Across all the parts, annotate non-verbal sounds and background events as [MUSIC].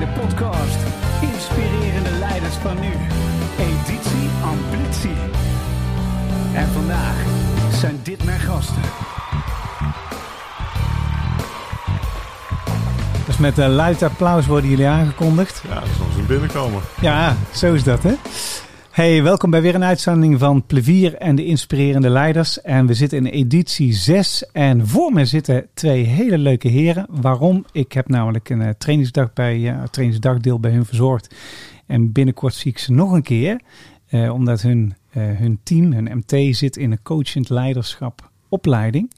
de podcast Inspirerende Leiders van Nu, editie Ambitie. En vandaag zijn dit mijn gasten. Dus met een luid applaus worden jullie aangekondigd. Ja, dat is ons een binnenkomen. Ja, zo is dat hè. Hey, welkom bij weer een uitzending van Plevier en de Inspirerende Leiders. En we zitten in editie 6 en voor me zitten twee hele leuke heren. Waarom? Ik heb namelijk een uh, trainingsdag bij, uh, trainingsdagdeel bij hun verzorgd. En binnenkort zie ik ze nog een keer. Uh, omdat hun, hun team, hun MT, zit in een coachend leiderschap opleiding.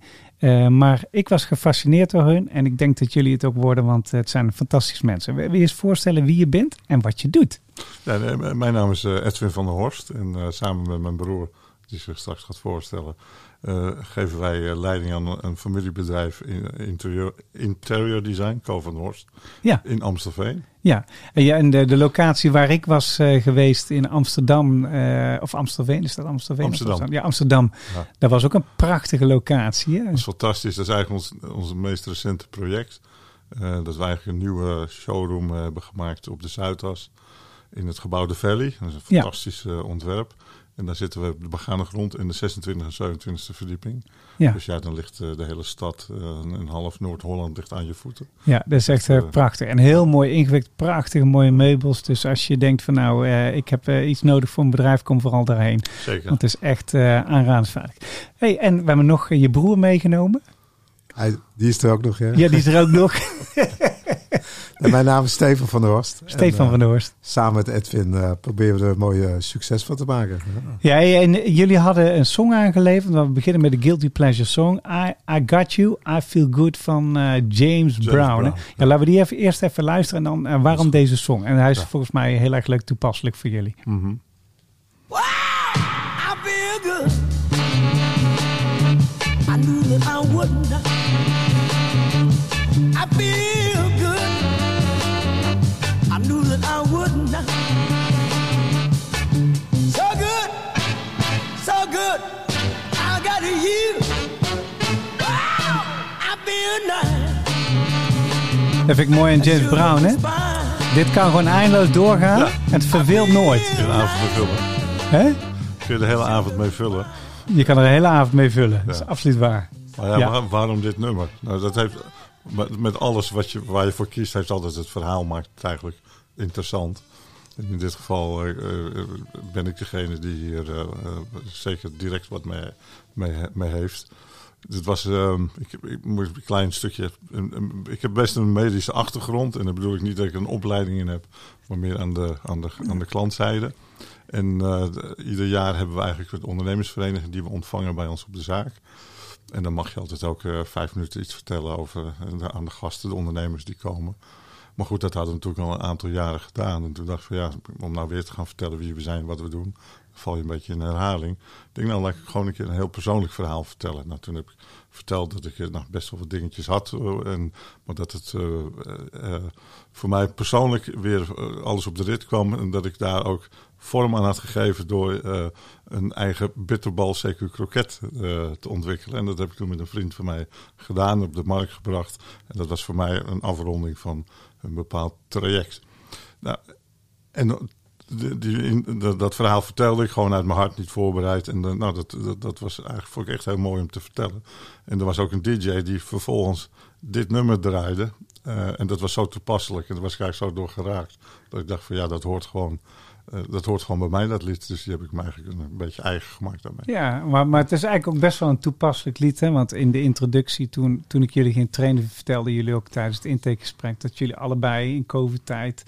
Uh, maar ik was gefascineerd door hun en ik denk dat jullie het ook worden, want het zijn fantastische mensen. Wil je eens voorstellen wie je bent en wat je doet? Mijn naam is uh, Edwin van der Horst en uh, samen met mijn broer, die zich straks gaat voorstellen, geven wij leiding aan een familiebedrijf in interieur, interior design, Co van Horst, ja. in Amstelveen. Ja, en, ja, en de, de locatie waar ik was uh, geweest in Amsterdam, uh, of Amstelveen, is dat Amstelveen? Amsterdam. Amsterdam? Ja, Amsterdam. Ja. Dat was ook een prachtige locatie. Hè? Dat is fantastisch. Dat is eigenlijk ons, ons meest recente project. Uh, dat we eigenlijk een nieuwe showroom hebben gemaakt op de Zuidas in het gebouw De Valley. Dat is een fantastisch ja. ontwerp. En daar zitten we op de begane grond in de 26 en 27e verdieping. Ja. Dus ja, dan ligt uh, de hele stad, uh, een half Noord-Holland ligt aan je voeten. Ja, dat is echt uh, prachtig. En heel mooi ingewikkeld, prachtige mooie meubels. Dus als je denkt van nou, ik heb iets nodig voor een bedrijf, kom vooral daarheen. Zeker. Want het is echt aanradersvaardig. Hey, en we hebben nog je broer meegenomen. Hij, die is er ook nog, ja. Ja, die is er ook nog. [LAUGHS] en mijn naam is Steven van der Horst. En, uh, van der Horst. Samen met Edwin uh, proberen we er een mooie succes van te maken. Ja, en jullie hadden een song aangeleverd. We beginnen met de Guilty Pleasure song. I, I Got You, I Feel Good van uh, James, James, Brown. Brown. Ja, laten we die even, eerst even luisteren en dan waarom deze song. En hij is ja. volgens mij heel erg leuk toepasselijk voor jullie. Mm -hmm. Dat vind ik mooi aan James Brown, hè? Dit kan gewoon eindeloos doorgaan. Ja. Het verveelt nooit. De avond mee vullen. Hè? Kun je de hele avond mee vullen. Je kan er de hele avond mee vullen. Ja. Dat is absoluut waar. Maar ja, ja. waarom dit nummer? Nou, dat heeft met alles wat je, waar je voor kiest, heeft altijd het verhaal maakt het eigenlijk interessant. En in dit geval uh, uh, ben ik degene die hier uh, zeker direct wat mee, mee, mee heeft. Dit was, ik, ik moet een klein stukje. Een, een, ik heb best een medische achtergrond. En dan bedoel ik niet dat ik een opleiding in heb, maar meer aan de, aan de, klantzijde. En de, ieder jaar hebben we eigenlijk de ondernemersvereniging die we ontvangen bij ons op de zaak. En dan mag je altijd ook uh, vijf minuten iets vertellen over de, aan de gasten, de ondernemers die komen. Maar goed, dat hadden we natuurlijk al een aantal jaren gedaan. En toen dacht ik van ja, om nou weer te gaan vertellen wie we zijn, wat we doen, val je een beetje in herhaling. Ik denk nou, laat ik gewoon een keer een heel persoonlijk verhaal vertellen. Nou, toen heb ik verteld dat ik nou, best wel wat dingetjes had. En, maar dat het uh, voor mij persoonlijk weer alles op de rit kwam. En dat ik daar ook vorm aan had gegeven door een eigen bitterbal CQ kroket te ontwikkelen. En dat heb ik toen met een vriend van mij gedaan, op de markt gebracht. En dat was voor mij een afronding van een bepaald traject. Nou, en die, dat verhaal vertelde ik gewoon uit mijn hart, niet voorbereid. En nou, dat, dat, was eigenlijk vond ik echt heel mooi om te vertellen. En er was ook een DJ die vervolgens dit nummer draaide. Uh, en dat was zo toepasselijk en daar was ik eigenlijk zo door geraakt. Dat ik dacht van ja, dat hoort gewoon uh, dat hoort gewoon bij mij, dat lied. Dus die heb ik me eigenlijk een beetje eigen gemaakt daarmee. Ja, maar, maar het is eigenlijk ook best wel een toepasselijk lied. Hè? Want in de introductie, toen, toen ik jullie ging trainen, vertelden jullie ook tijdens het intakegesprek dat jullie allebei in COVID-tijd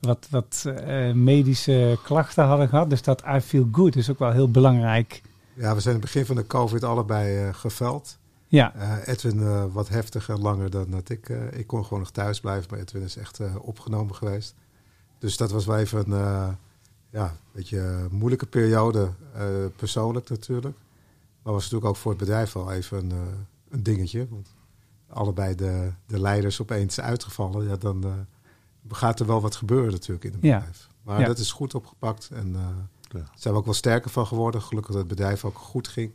wat, wat uh, medische klachten hadden gehad. Dus dat I feel good is ook wel heel belangrijk. Ja, we zijn in het begin van de COVID allebei uh, geveld. Ja. Uh, Edwin wat heftiger, langer dan dat ik. ik kon gewoon nog thuis blijven, maar Edwin is echt opgenomen geweest. Dus dat was wel even een ja, beetje moeilijke periode, persoonlijk natuurlijk. Maar was natuurlijk ook voor het bedrijf wel even een, een dingetje. Want allebei de, de leiders opeens uitgevallen, ja, dan gaat er wel wat gebeuren natuurlijk in het bedrijf. Ja. Maar Ja. dat is goed opgepakt en eh Ja. zijn we ook wel sterker van geworden. Gelukkig dat het bedrijf ook goed ging.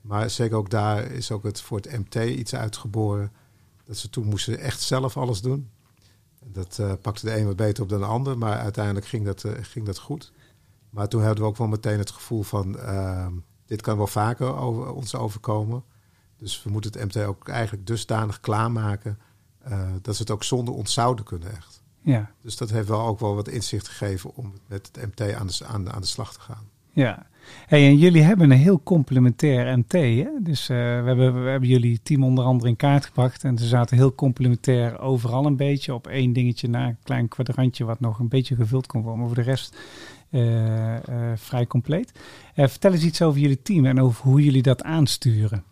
Maar zeker ook daar is ook het voor het MT iets uitgeboren. Dat ze toen moesten echt zelf alles doen. Dat eh, pakte de een wat beter op dan de ander, maar uiteindelijk ging dat, eh, ging dat goed. Maar toen hadden we ook wel meteen het gevoel van, ehm, dit kan wel vaker over, ons overkomen. Dus we moeten het MT ook eigenlijk dusdanig klaarmaken eh, dat ze het ook zonder ons zouden kunnen echt. Ja, Dus dat heeft wel ook wel wat inzicht gegeven om met het MT aan de, aan, de- aan de slag te gaan. ja. Hey, en jullie hebben een heel complementair MT. Hè? Dus eh, we, hebben, we hebben jullie team onder andere in kaart gebracht. En ze zaten heel complementair overal een beetje. Op één dingetje na een klein kwadrantje wat nog een beetje gevuld kon worden. Maar voor de rest eh, eh, vrij compleet. Vertel eens iets over jullie team en over hoe jullie dat aansturen.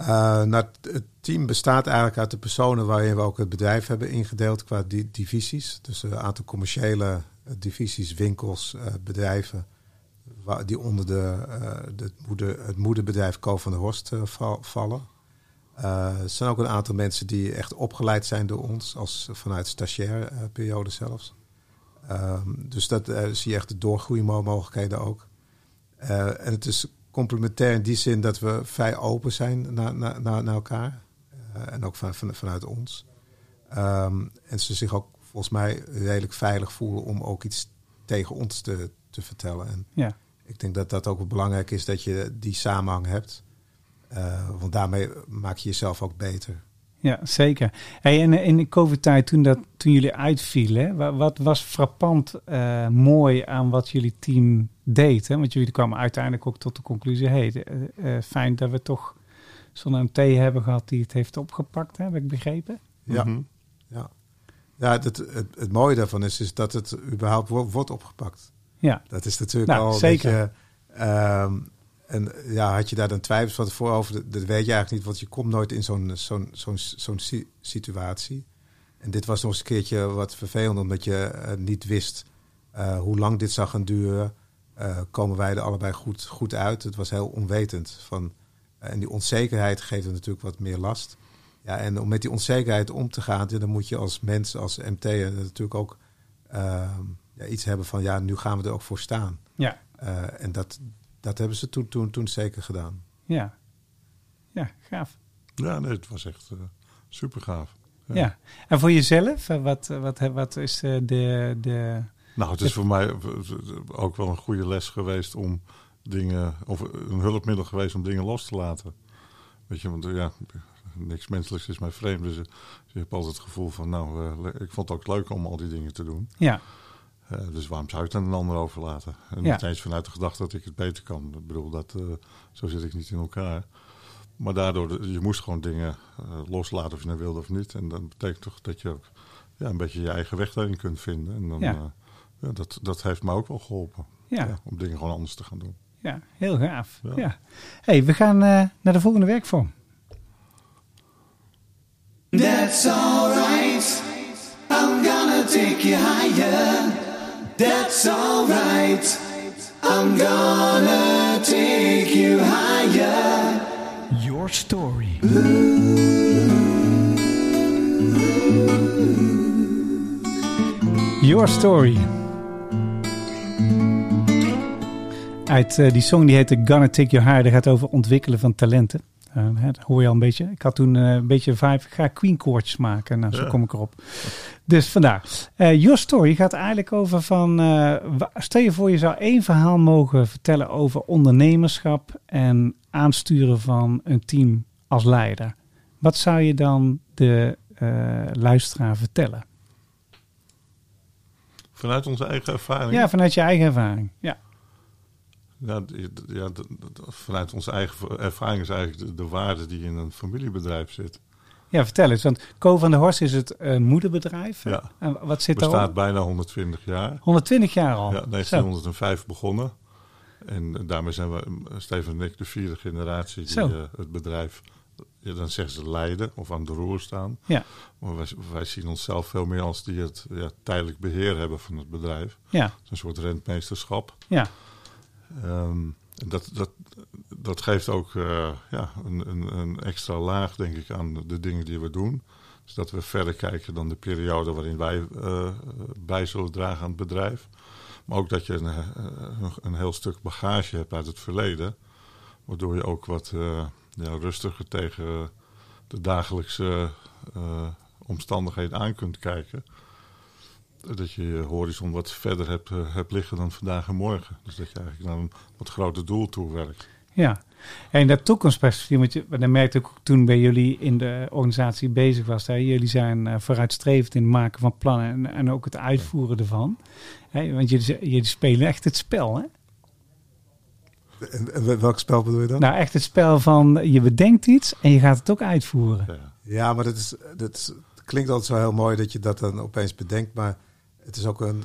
Eh, nou, het- team bestaat eigenlijk uit de personen waarin we ook het bedrijf hebben ingedeeld qua di- divisies. Dus een aantal commerciële eh, divisies, winkels, eh, bedrijven. Die onder de, moeder, het moederbedrijf Co van der Horst val- vallen. Er zijn ook een aantal mensen die echt opgeleid zijn door ons, als vanuit stagiair periode zelfs. Ehm, dus dat zie je echt de doorgroeimogelijkheden ook. En het is complementair in die zin dat we vrij open zijn naar, naar, naar, elkaar. Eh, en ook van, van, vanuit ons. Ehm, en ze zich ook volgens mij redelijk veilig voelen om ook iets tegen ons te, te vertellen. En Ja, ik denk dat dat ook belangrijk is dat je die samenhang hebt. Eh, want daarmee maak je jezelf ook beter. Ja zeker. Hey, en in de COVID-tijd, toen, dat, toen jullie uitvielen, wat was frappant eh, mooi aan wat jullie team deed? Hè? Want jullie kwamen uiteindelijk ook tot de conclusie: hey, eh, eh, fijn dat we toch zo'n MT hebben gehad die het heeft opgepakt, hè? heb ik begrepen? Ja, Mhm. ja. ja het, het, het mooie daarvan is, is dat het überhaupt wo- wordt opgepakt. Ja, Dat is natuurlijk Nou, al zeker. een beetje... ehm, en ja, had je daar dan twijfels van tevoren over? Dat, dat weet je eigenlijk niet, want je komt nooit in zo'n zo'n zo'n zo'n si- situatie. En dit was nog eens een keertje wat vervelend, omdat je eh, niet wist eh, hoe lang dit zou gaan duren. Eh, komen wij er allebei goed, goed uit? Het was heel onwetend. Van, en die onzekerheid geeft er natuurlijk wat meer last. Ja, en om met die onzekerheid om te gaan, dan moet je als mens, als MT'er natuurlijk ook ehm, ja, iets hebben van, ja, nu gaan we er ook voor staan. ja, en dat, dat hebben ze toen, toen, toen zeker gedaan. ja. Ja, gaaf. Ja, nee, het was echt super gaaf. Ja. En voor jezelf, eh, wat, wat, wat is eh, de, de... Nou, het is voor mij ook wel een goede les geweest om dingen, of een hulpmiddel geweest om dingen los te laten. Weet je, want eh, ja, niks menselijks is mij vreemd. Dus, eh, je hebt altijd het gevoel van, nou, eh, ik vond het ook leuk om al die dingen te doen. Ja, Eh, dus waarom zou ik het aan een ander overlaten? En Ja. niet eens vanuit de gedachte dat ik het beter kan. Ik bedoel, dat, eh, zo zit ik niet in elkaar. Maar daardoor, je moest gewoon dingen eh, loslaten of je nou wilde of niet. En dat betekent toch dat je ook ja, een beetje je eigen weg daarin kunt vinden. En dan, Ja. dat, dat heeft me ook wel geholpen. ja, om dingen gewoon anders te gaan doen. ja, heel gaaf. Ja. Ja. hey, we gaan eh, naar de volgende werkvorm. That's alright. I'm gonna take you higher. That's alright. I'm gonna take you higher. Your story. Your Story. Uit eh, die song die heette Gonna Take You Higher. Gaat over ontwikkelen van talenten. Eh, dat hoor je al een beetje. Ik had toen eh, een beetje vibe. Ik ga Queen chords maken. Nou, zo Ja. kom ik erop. Dus vandaar. Eh, Your Story gaat eigenlijk over van... stel je voor je zou één verhaal mogen vertellen over ondernemerschap... en aansturen van een team als leider. Wat zou je dan de luisteraar vertellen? Vanuit onze eigen ervaring. Ja, vanuit je eigen ervaring. Ja. Ja, ja, vanuit onze eigen ervaring is eigenlijk de, de waarde die in een familiebedrijf zit. Ja, vertel eens. Want Co van der Horst is het eh, moederbedrijf. Ja. En wat zit bestaat daarop? bijna 120 jaar. 120 jaar al. Ja, Zo. 1905 begonnen. En daarmee zijn we, Steven en ik, de vierde generatie die eh, het bedrijf, ja, dan zeggen ze leiden of aan de roer staan. Ja, Maar wij, wij zien onszelf veel meer als die het ja, tijdelijk beheer hebben van het bedrijf. ja, Het is een soort rentmeesterschap. ja, Ehm, dat, dat, dat geeft ook eh, ja, een, een, een extra laag, denk ik, aan de dingen die we doen. Dus dat we verder kijken dan de periode waarin wij eh, bij zullen dragen aan het bedrijf. Maar ook dat je een, eh, een, heel stuk bagage hebt uit het verleden. Waardoor je ook wat rustiger tegen de dagelijkse omstandigheden aan kunt kijken. Dat je je horizon wat verder hebt, eh, hebt liggen dan vandaag en morgen. Dus dat je eigenlijk naar een wat groter doel toe werkt. Ja, en dat toekomstperspectief, want je, dat merkte ik ook toen bij jullie in de organisatie bezig was. Hè. Jullie zijn uh, vooruitstrevend in het maken van plannen en, en ook het uitvoeren ervan. Hè, want jullie, jullie spelen echt het spel, hè? En, en welk spel bedoel je dan? Nou, echt het spel van je bedenkt iets en je gaat het ook uitvoeren. Ja. Ja, maar dat, is, dat is- het klinkt altijd zo heel mooi dat je dat dan opeens bedenkt. Maar het is ook een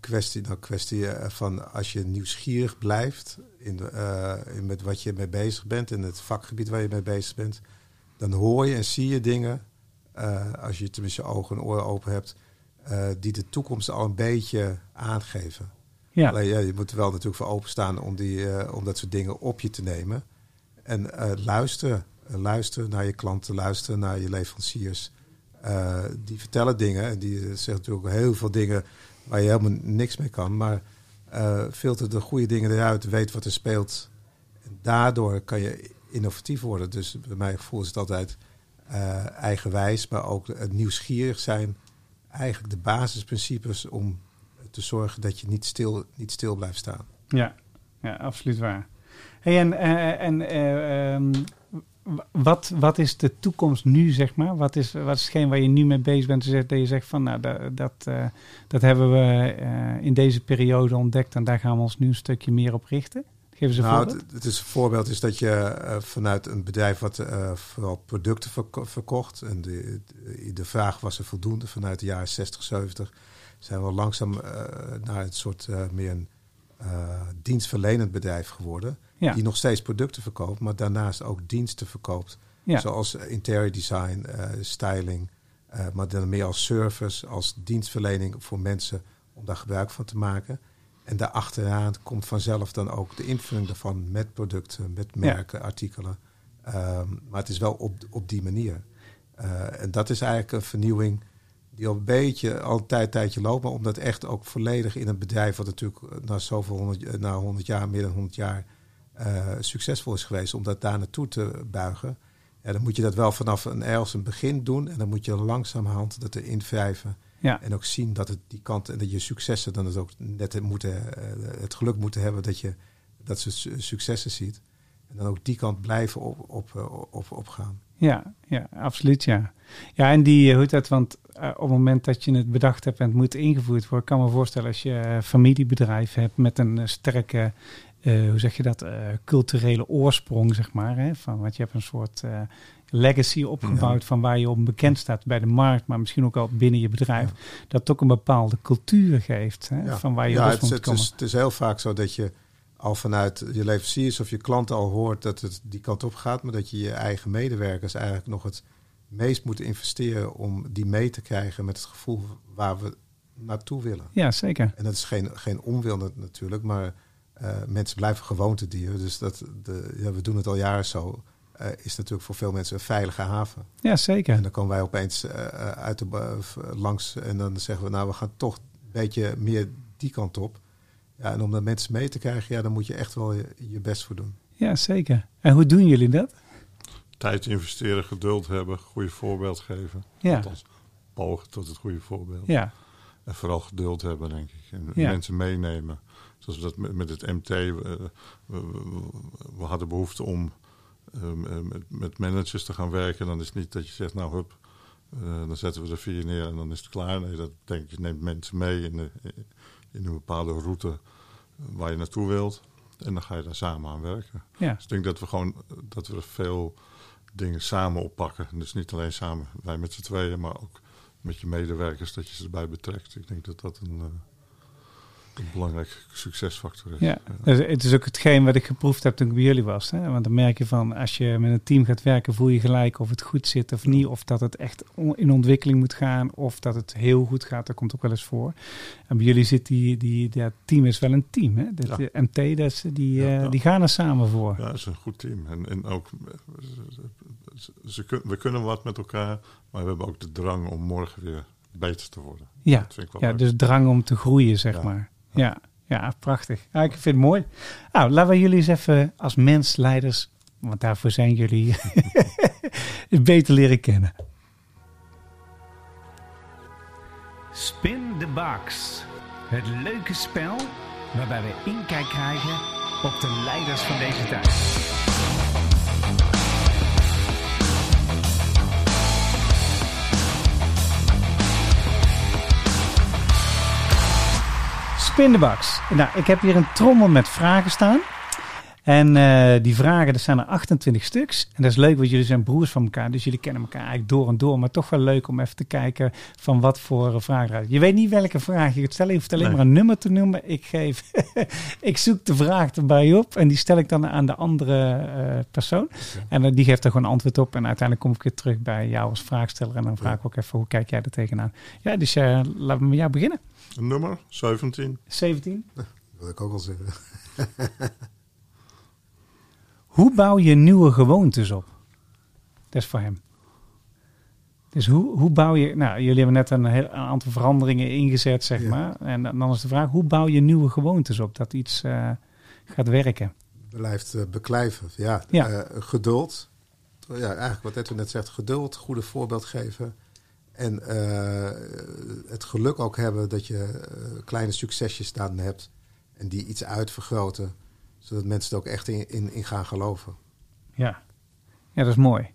kwestie, nou, kwestie eh, van als je nieuwsgierig blijft in de, eh, in met wat je mee bezig bent, in het vakgebied waar je mee bezig bent, dan hoor je en zie je dingen, eh, als je tenminste ogen en oren open hebt, die de toekomst al een beetje aangeven. Ja, Alleen ja, je moet er wel natuurlijk voor openstaan om, die, om dat soort dingen op je te nemen. En luisteren. Luisteren naar je klanten, luisteren naar je leveranciers. Eh, die vertellen dingen en die zeggen natuurlijk heel veel dingen waar je helemaal niks mee kan. Maar eh filter de goede dingen eruit, weet wat er speelt. En daardoor kan je innovatief worden. Dus bij mijn gevoel is het altijd eh, eigenwijs, maar ook eh, nieuwsgierig zijn. Eigenlijk de basisprincipes om te zorgen dat je niet stil, niet stil blijft staan. ja, ja absoluut waar. Hey, en eh, en eh, ehm, wat, wat is de toekomst nu, zeg maar? Wat is, wat is hetgeen waar je nu mee bezig bent? Dat je zegt van, nou, dat, dat, eh, dat hebben we eh, in deze periode ontdekt en daar gaan we ons nu een stukje meer op richten. Geef eens een Nou, voorbeeld. het, het is een voorbeeld is dat je eh, vanuit een bedrijf wat vooral producten verko- verkocht. En de, de, vraag was er voldoende vanuit de jaren 60, 70. Zijn we langzaam naar het soort meer een eh, dienstverlenend bedrijf geworden. Ja, Die nog steeds producten verkoopt, maar daarnaast ook diensten verkoopt. ja, Zoals eh, interior design, eh, styling. maar dan meer als service, als dienstverlening voor mensen om daar gebruik van te maken. En daarachteraan komt vanzelf dan ook de invulling daarvan met producten, met merken, artikelen. Ehm, maar het is wel op, op die manier. En dat is eigenlijk een vernieuwing die al een beetje al een tijd, tijdje loopt. Maar omdat echt ook volledig in een bedrijf wat natuurlijk na zoveel honderd, eh, na 100 jaar, meer dan 100 jaar eh, succesvol is geweest, om dat daar naartoe te buigen. Ja, dan moet je dat wel vanaf een ergens een begin doen. En dan moet je langzamerhand dat erin wrijven. ja, En ook zien dat het die kant en dat je successen dan het ook net moeten, eh, het geluk moeten hebben dat je dat soort su- successen ziet. En dan ook die kant blijven op, op, eh, op, opgaan. ja, ja, absoluut, ja. Ja, en die, eh, hoe dat, want eh, op het moment dat je het bedacht hebt en het moet ingevoerd worden, kan me voorstellen als je een familiebedrijf hebt met een sterke, hoe zeg je dat, culturele oorsprong, zeg maar. Hè, van, want je hebt een soort legacy opgebouwd van waar je op bekend staat bij de markt, maar misschien ook al binnen je bedrijf. Dat het ook een bepaalde cultuur geeft, hè, Ja. van waar je ja, los het, is, moet het, komen. is, het is heel vaak zo dat je al vanuit je leveranciers of je klanten al hoort dat het die kant op gaat, maar dat je je eigen medewerkers eigenlijk nog het meest moet investeren om die mee te krijgen met het gevoel waar we naartoe willen. Ja, zeker. En dat is geen, geen onwil nat- natuurlijk, maar eh, mensen blijven gewoontedieren. Dus dat de, ja, we doen het al jaren zo. eh, is natuurlijk voor veel mensen een veilige haven. Ja, En zeker. dan komen wij opeens eh, uit de, langs en dan zeggen we, nou, we gaan toch een beetje meer die kant op. Ja, en om de mensen mee te krijgen, ja, dan moet je echt wel je, je best voor doen. Ja, zeker. En hoe doen jullie dat? Tijd investeren, geduld hebben, goede voorbeeld geven. Ja, Althans, pogen tot het goede voorbeeld. ja, En vooral geduld hebben, denk ik. En Ja. mensen meenemen. Zoals we dat met, met het MT. eh, we, we- we hadden behoefte om ehm, eh, met, met managers te gaan werken. Dan is het niet dat je zegt, nou hup, eh, dan zetten we er vier neer en dan is het klaar. Nee, dat denk ik, je neemt mensen mee in, de, in een bepaalde route waar je naartoe wilt. En dan ga je daar samen aan werken. ja. Dus ik denk dat we gewoon dat we veel dingen samen oppakken. Dus niet alleen samen wij met z'n tweeën, maar ook met je medewerkers dat je ze erbij betrekt. Ik denk dat dat een, eh, een belangrijk succesfactor is. Ja, dus het is ook hetgeen wat ik geproefd heb toen ik bij jullie was. Hè? Want dan merk je van, als je met een team gaat werken, voel je gelijk of het goed zit of niet. Of dat het echt in ontwikkeling moet gaan, of dat het heel goed gaat. Dat komt ook wel eens voor. En bij jullie zit die, die dat team is wel een team. Hè? Dat, Ja. MT, dat is, die, Ja, eh, die gaan er samen voor. Ja, het is een goed team. En, en ook, eh, ze, we kunnen wat met elkaar, maar we hebben ook de drang om morgen weer beter te worden. Ja, Dat leuk. dus drang om te groeien, zeg Ja. maar. Ja, ja prachtig. Ja, ik vind het mooi. Nou, laten we jullie eens even als mensleiders, want daarvoor zijn jullie, [LAUGHS] beter leren kennen. Spin the Box. Het leuke spel waarbij we inkijk krijgen op de leiders van deze tijd. Spin the Box. Nou, ik heb hier een trommel met vragen staan. En eh, die vragen, er zijn er 28 stuks. En dat is leuk, want jullie zijn broers van elkaar. Dus jullie kennen elkaar eigenlijk door en door. Maar toch wel leuk om even te kijken van wat voor eh, vragen er Je weet niet welke vraag je gaat stellen. Je hoeft alleen Nee. maar een nummer te noemen. Ik, geef, [LAUGHS] ik zoek de vraag erbij op. En die stel ik dan aan de andere eh, persoon. En die geeft er gewoon antwoord op. En uiteindelijk kom ik weer terug bij jou als vraagsteller. En dan vraag ik ook even, hoe kijk jij er tegenaan? Ja, dus laten we met jou beginnen. Een nummer, 17. 17. [LAUGHS] Dat wil ik ook wel zeggen. [LAUGHS] Hoe bouw je nieuwe gewoontes op? Dat is voor hem. Dus hoe, hoe bouw je... Nou, jullie hebben net een, heel, een aantal veranderingen ingezet, zeg Ja. maar. En dan is de vraag, hoe bouw je nieuwe gewoontes op? Dat iets eh, gaat werken. Blijft eh, beklijven. Ja, Ja. eh, geduld. Ja, eigenlijk wat Edwin net zegt. Geduld, goede voorbeeld geven. En het geluk ook hebben dat je kleine succesjes dan hebt. En die iets uitvergroten. Zodat mensen er ook echt in, in, gaan geloven. Ja. ja, dat is mooi.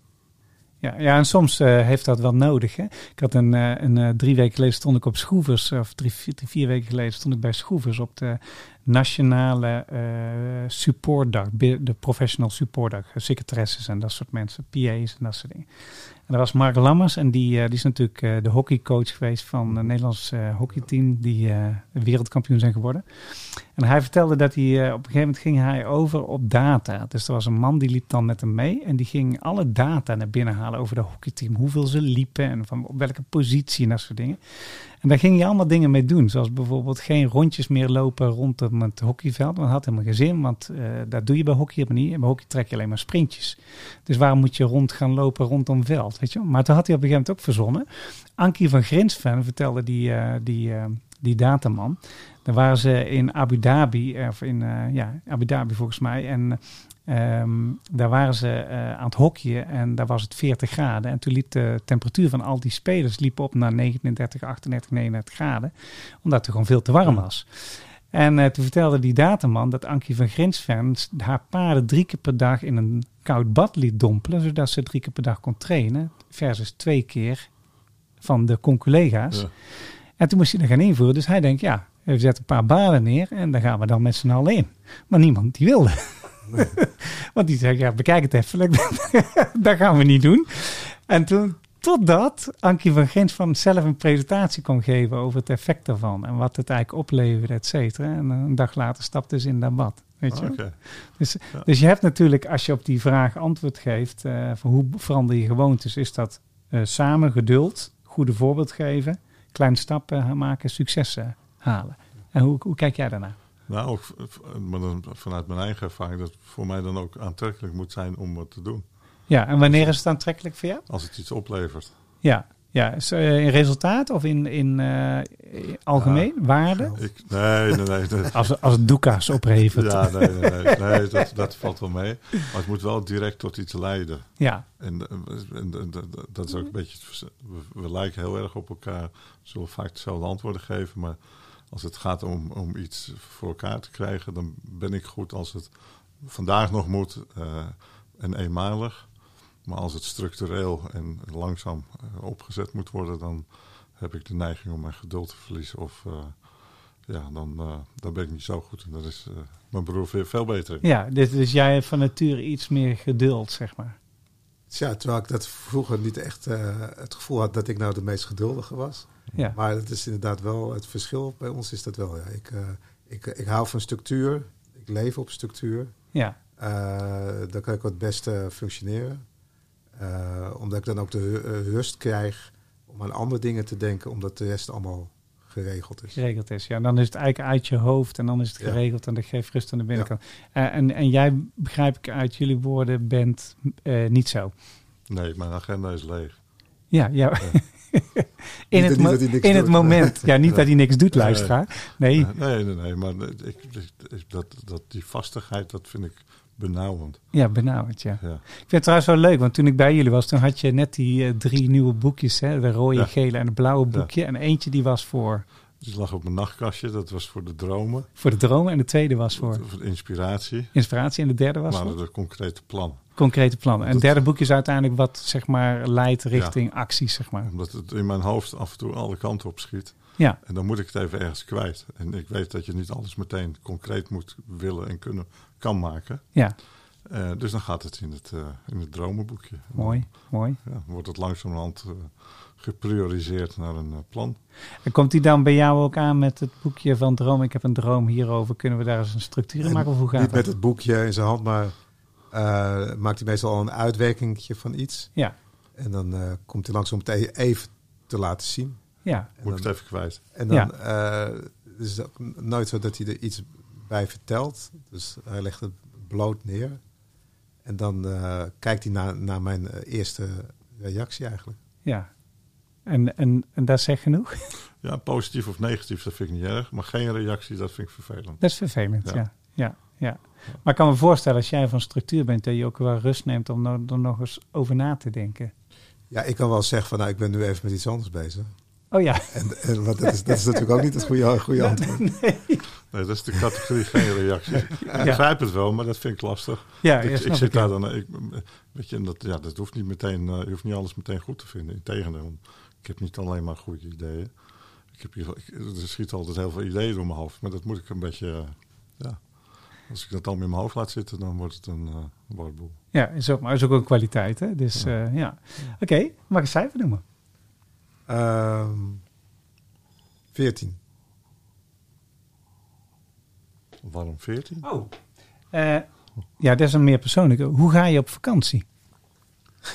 Ja, ja en soms eh, heeft dat wel nodig. Hè? Ik had een, eh, een eh, drie weken geleden stond ik op Schroevers, of drie, vier, drie, vier weken geleden stond ik bij Schroevers op de nationale supportdag, de professional supportdag, secretaresses en dat soort mensen, PA's en dat soort dingen. En dat was Mark Lammers en die, die is natuurlijk de hockeycoach geweest van het Nederlands hockeyteam die wereldkampioen zijn geworden. En hij vertelde dat hij eh, op een gegeven moment ging hij over op data. Dus er was een man die liep dan met hem mee en die ging alle data naar binnen halen over de hockeyteam. Hoeveel ze liepen en van op welke positie en dat soort dingen. En daar ging hij allemaal dingen mee doen. Zoals bijvoorbeeld geen rondjes meer lopen rondom het hockeyveld. Want dat had helemaal geen zin, want eh dat doe je bij hockey helemaal niet. En bij hockey trek je alleen maar sprintjes. Dus waarom moet je rond gaan lopen rondom veld, weet je? Maar toen had hij op een gegeven moment ook verzonnen. Ankie van Grinsven vertelde die, eh, die, eh, die dataman. Dan waren ze in Abu Dhabi, of in eh, ja, Abu Dhabi volgens mij. En ehm, daar waren ze eh, aan het hockeyen en daar was het 40 graden. En toen liep de temperatuur van al die spelers liep op naar 39, 38, 39 graden. Omdat het gewoon veel te warm was. En eh, toen vertelde die dataman dat Ankie van Grinsven haar paarden drie keer per dag in een koud bad liet dompelen. Zodat ze drie keer per dag kon trainen. Versus twee keer van de conculega's. Ja. En toen moest hij er gaan invoeren. Dus hij denkt, ja, we zetten een paar baden neer en dan gaan we dan met z'n allen in. Maar niemand die wilde. [LAUGHS] Want die zei, ja, bekijk het even. [LAUGHS] dat gaan we niet doen. En toen, totdat Ankie van Gens van zelf een presentatie kon geven over het effect daarvan. En wat het eigenlijk opleverde, et cetera. En een dag later stapte ze in dat bad. Weet je? Dus, dus je hebt natuurlijk, als je op die vraag antwoord geeft, eh, van hoe verander je gewoontes, is dat eh, samen geduld, goede voorbeeld geven, kleine stappen maken, successen halen. En hoe, hoe kijk jij daarnaar? Nou, ook maar dan vanuit mijn eigen ervaring, dat het voor mij dan ook aantrekkelijk moet zijn om wat te doen. Ja, en wanneer is het aantrekkelijk voor jou? Als het iets oplevert. Ja, ja is, eh, in resultaat of in, in eh, algemeen waarde? Ik, nee, nee, nee. nee. Als, als het doeka's oplevert. Ja, nee, nee, nee, nee dat, dat valt wel mee. Maar het moet wel direct tot iets leiden. ja, En, eh, en, en dat- dat is ook een beetje. We, we lijken heel erg op elkaar. Zullen vaak dezelfde antwoorden geven. Maar als het gaat om, om iets voor elkaar te krijgen, dan ben ik goed als het vandaag nog moet eh, en eenmalig. Maar als het structureel en langzaam eh, opgezet moet worden, dan heb ik de neiging om mijn geduld te verliezen. Of eh, ja, dan, eh, dan ben ik niet zo goed. En dat is eh, mijn broer veel, veel beter in. ja dus, dus jij hebt van nature iets meer geduld, zeg maar. Ja, terwijl ik dat vroeger niet echt eh, het gevoel had dat ik nou de meest geduldige was. Ja, Maar het is inderdaad wel het verschil bij ons is dat wel. Ja. Ik, eh, ik, ik hou van structuur. Ik leef op structuur. ja, Eh dan kan ik het beste functioneren. Eh, omdat ik dan ook de eh, rust krijg om aan andere dingen te denken, omdat de rest allemaal geregeld is. geregeld is. Ja, dan is het eigenlijk uit je hoofd en dan is het Ja. geregeld en dat geeft rust aan de binnenkant. Eh, en, en jij, begrijp ik uit jullie woorden, bent eh, niet zo. Nee, mijn agenda is leeg. Ja, ja. [LAUGHS] in Niet het, mo- in het moment. Ja, niet dat hij niks doet, Nee. luisteraar. Nee, Eh, nee, nee, nee. Maar ik- dat, dat, die vastigheid, dat vind ik benauwend. Ja, benauwd, ja. Ja. Ik vind het trouwens wel leuk, want toen ik bij jullie was, toen had je net die eh, drie nieuwe boekjes, hè? de rode, Ja. gele en het blauwe boekje. En eentje die was voor, Die lag op mijn nachtkastje, dat was voor de dromen, voor de dromen en de tweede was voor voor inspiratie, inspiratie en de derde was maar voor de concrete plannen. concrete plannen. En het derde boekje is uiteindelijk wat, zeg maar, leidt richting acties, zeg maar. Omdat het in mijn hoofd af en toe alle kanten op schiet. Ja, En dan moet ik het even ergens kwijt. En ik weet dat je niet alles meteen concreet moet willen en kunnen kan maken. ja, Eh, dus dan gaat het in het, eh, in het dromenboekje. En mooi, mooi. Dan, ja, dan wordt het langzamerhand eh, geprioriseerd naar een plan. En komt die dan bij jou ook aan met het boekje van Droom? Ik heb een droom hierover. Kunnen we daar eens een structuur in En maken? Of hoe gaat Niet dat? met het boekje in zijn hand, maar eh, maakt hij meestal al een uitwerkingje van iets. Ja, En dan eh, komt hij langs om het e- even te laten zien. ja, En Moet dan, ik het even kwijt. en dan Ja. eh, is het ook nooit zo dat hij er iets bij vertelt. Dus hij legt het bloot neer. En dan eh, kijkt hij naar, naar mijn eh, eerste reactie eigenlijk. ja. En, en, en dat zegt genoeg? Ja, positief of negatief, dat vind ik niet erg. Maar geen reactie, dat vind ik vervelend. Dat is vervelend, ja. Ja. ja. ja, Maar ik kan me voorstellen, als jij van structuur bent, dat je ook wel rust neemt om er er nog eens over na te denken. Ja, ik kan wel zeggen van nou, ik ben nu even met iets anders bezig. Oh ja, En, en dat, is, dat is natuurlijk ook niet het goede, goede [LAUGHS] antwoord. Nee, dat is de categorie [LAUGHS] geen reactie. Ik begrijp het wel, maar dat vind ik lastig. ja, ik, ja, ik zit ik, daar dan. Ik, weet je, dat, ja, dat hoeft niet meteen. eh, je hoeft niet alles meteen goed te vinden. Integendeel, ik heb niet alleen maar goede ideeën. Ik heb hier, ik, er schiet altijd heel veel ideeën door mijn hoofd, maar dat moet ik een beetje. eh, ja, als ik dat allemaal in mijn hoofd laat zitten, dan wordt het een uh, warboel. Ja, is ook, maar is ook een kwaliteit, hè? Dus ja. ja. Oké, mag ik een cijfer noemen? Ehm 14. Waarom 14? Oh. ja, dat is een meer persoonlijke. Hoe ga je op vakantie?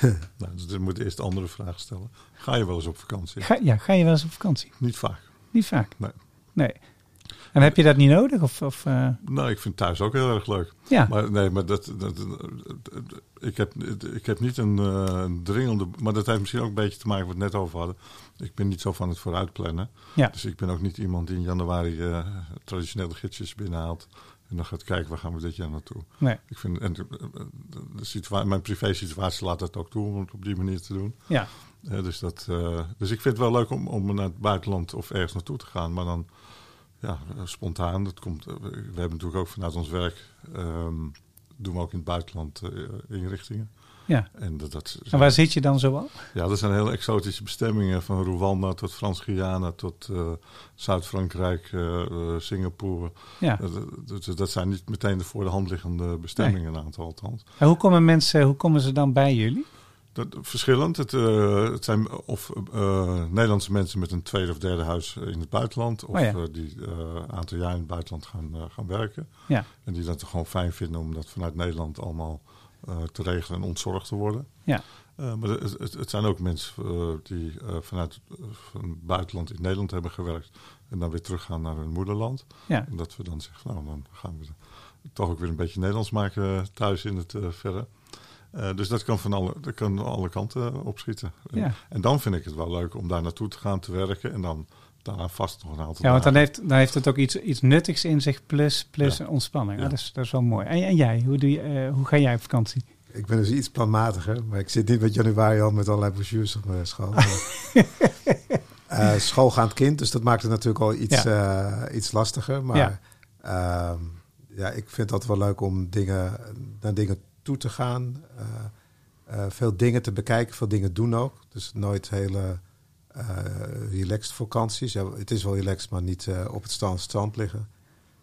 [LAUGHS] nou, dus ik moet eerst de andere vraag stellen. Ga je wel eens op vakantie? Ga, ja, ga je wel eens op vakantie? Niet vaak. Niet vaak? Nee. Nee. En heb je dat niet nodig? Of, of, uh... Nou, ik vind thuis ook heel erg leuk. Ja. Maar nee, maar dat, dat, dat ik, heb, ik heb niet een uh, dringende. Maar dat heeft misschien ook een beetje te maken met wat we het net over hadden. Ik ben niet zo van het vooruitplannen. Ja. Dus ik ben ook niet iemand die in januari uh, traditionele gidsjes binnenhaalt. En dan gaat kijken waar gaan we dit jaar naartoe. Nee. Ik vind, en de, situatie, mijn privé situatie laat dat ook toe om het op die manier te doen. Ja. Dus, dat, dus ik vind het wel leuk om, om naar het buitenland of ergens naartoe te gaan. Maar dan ja, spontaan. Dat komt, we hebben natuurlijk ook vanuit ons werk. Um, doen we ook in het buitenland uh, inrichtingen. Ja. En, dat, dat en waar zit je dan zo al? Ja, dat zijn hele exotische bestemmingen. Van Rwanda tot Frans-Guyana tot uh, Zuid-Frankrijk, uh, Singapore. Ja. Dat, dat, zijn niet meteen de voor de hand liggende bestemmingen, nee. een aantal althans. En hoe komen mensen, hoe komen ze dan bij jullie? Dat, verschillend. Het, uh, het zijn of uh, Nederlandse mensen met een tweede of derde huis in het buitenland. Of oh ja. uh, die een aantal jaar in het buitenland gaan, gaan werken. Ja. En die dat gewoon fijn vinden om dat vanuit Nederland allemaal te regelen en ontzorgd te worden. Ja. maar het, het, het, zijn ook mensen die vanuit van het buitenland in Nederland hebben gewerkt. En dan weer teruggaan naar hun moederland. Ja. En dat we dan zeggen, nou dan gaan we toch ook weer een beetje Nederlands maken thuis in het verre. Uh, dus dat kan van alle, dat kan alle kanten opschieten. Ja. En, en, dan vind ik het wel leuk om daar naartoe te gaan te werken. En dan daarna vast nog een aantal Ja, want dan heeft, dan heeft het ook iets, iets nuttigs in zich, plus, plus Ja. ontspanning. Ja. Ja. dat, is, dat is wel mooi. En, en jij, hoe, doe je, uh, hoe ga jij op vakantie? Ik ben dus iets planmatiger, maar ik zit niet met januari al met allerlei brochures op mijn school. uh, [LAUGHS] schoolgaand kind, dus dat maakt het natuurlijk al iets, ja. uh, iets lastiger. Maar Ja. ja. ja, ik vind het wel leuk om dingen, naar dingen toe te gaan. Uh, veel dingen te bekijken, veel dingen doen ook. Dus nooit hele uh, relaxed vakanties. Ja, het is wel relaxed, maar niet op het strand, strand liggen.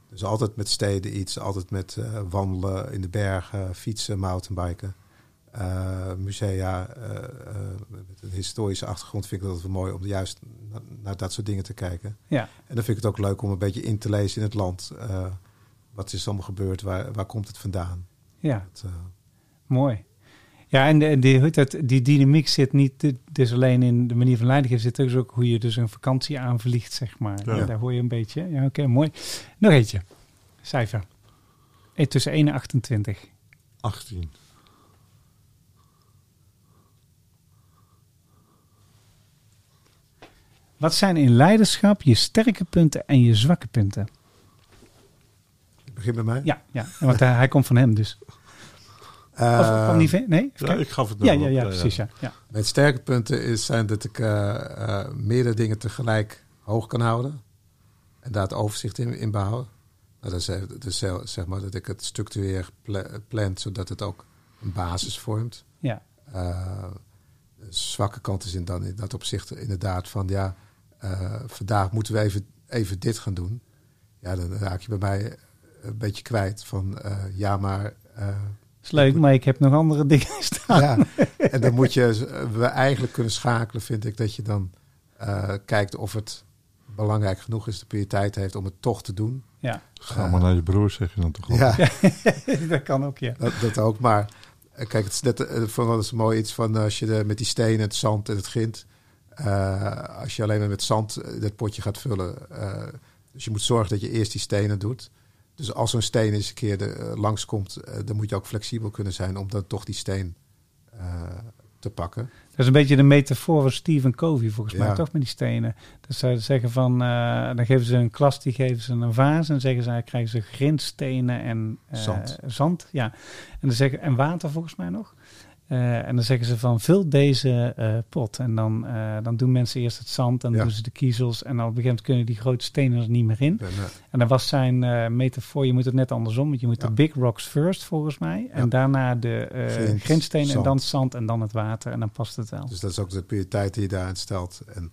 Dus altijd met steden iets, altijd met uh, wandelen in de bergen, fietsen, mountainbiken. Uh, musea, uh, met een historische achtergrond vind ik dat wel mooi om juist naar, naar, dat soort dingen te kijken. Ja. En dan vind ik het ook leuk om een beetje in te lezen in het land. Wat is allemaal gebeurd? Waar, waar komt het vandaan? Ja, dat, uh, mooi. Ja, en de, die, dat, die dynamiek zit niet dus alleen in de manier van leiding, zit dus ook hoe je dus een vakantie aanvliegt, zeg maar. Ja. Daar hoor je een beetje. Ja, oké, okay, mooi. Nog eentje. Cijfer. E tussen 1 en 28. 18. Wat zijn in leiderschap je sterke punten en je zwakke punten? Begin bij mij? Ja, ja want hij, hij komt van hem dus. Of Eh, van die... Nee? Ja, ik gaf het ja, nog ja, op. ja, precies. Ja. Ja. Mijn sterke punten is, zijn dat ik eh, eh, meerdere dingen tegelijk hoog kan houden. En daar het overzicht in, in behouden. Nou, dat is, eh, dus eh, zeg maar dat ik het structureer pla- plan, zodat het ook een basis vormt. Ja. Eh, de zwakke kant is in, dan in dat opzicht inderdaad van ja, eh, vandaag moeten we even, even dit gaan doen. Ja, dan raak je bij mij een beetje kwijt van eh, ja, maar eh, is leuk, maar ik heb nog andere dingen [LAUGHS] staan. ja, en dan moet je we eigenlijk kunnen schakelen, vind ik, dat je dan eh, kijkt of het belangrijk genoeg is, de prioriteit heeft om het toch te doen. Ja, Ga maar naar je broer, zeg je dan toch? Ja, [LAUGHS] dat kan ook, ja. dat, dat ook. Maar kijk, het is net wel eens mooi iets van als je de, met die stenen, het zand en het grind, eh, als je alleen maar met zand dat potje gaat vullen. eh, dus je moet zorgen dat je eerst die stenen doet. Dus als zo'n steen eens een keer de, eh, langskomt, eh, dan moet je ook flexibel kunnen zijn om dan toch die steen eh, te pakken. Dat is een beetje de metafoor van Stephen Covey, volgens mij, toch met die stenen. Dat ze zeggen van, dan geven ze een klas, die geven ze een vaas en zeggen ze, krijgen ze grindstenen en Zand. zand. Ja. En, dan zeggen, en water volgens mij nog. Eh, en dan zeggen ze van, vul deze eh, pot. En dan, eh, dan doen mensen eerst het zand en dan Ja. doen ze de kiezels. En dan op een gegeven moment kunnen die grote stenen er niet meer in. En, En dan was zijn metafoor, je moet het net andersom. Want je moet Ja. de big rocks first, volgens mij. En daarna de Grind, grindstenen en dan zand en dan het water. En dan past het wel. Dus dat is ook de prioriteit die je daarin stelt. En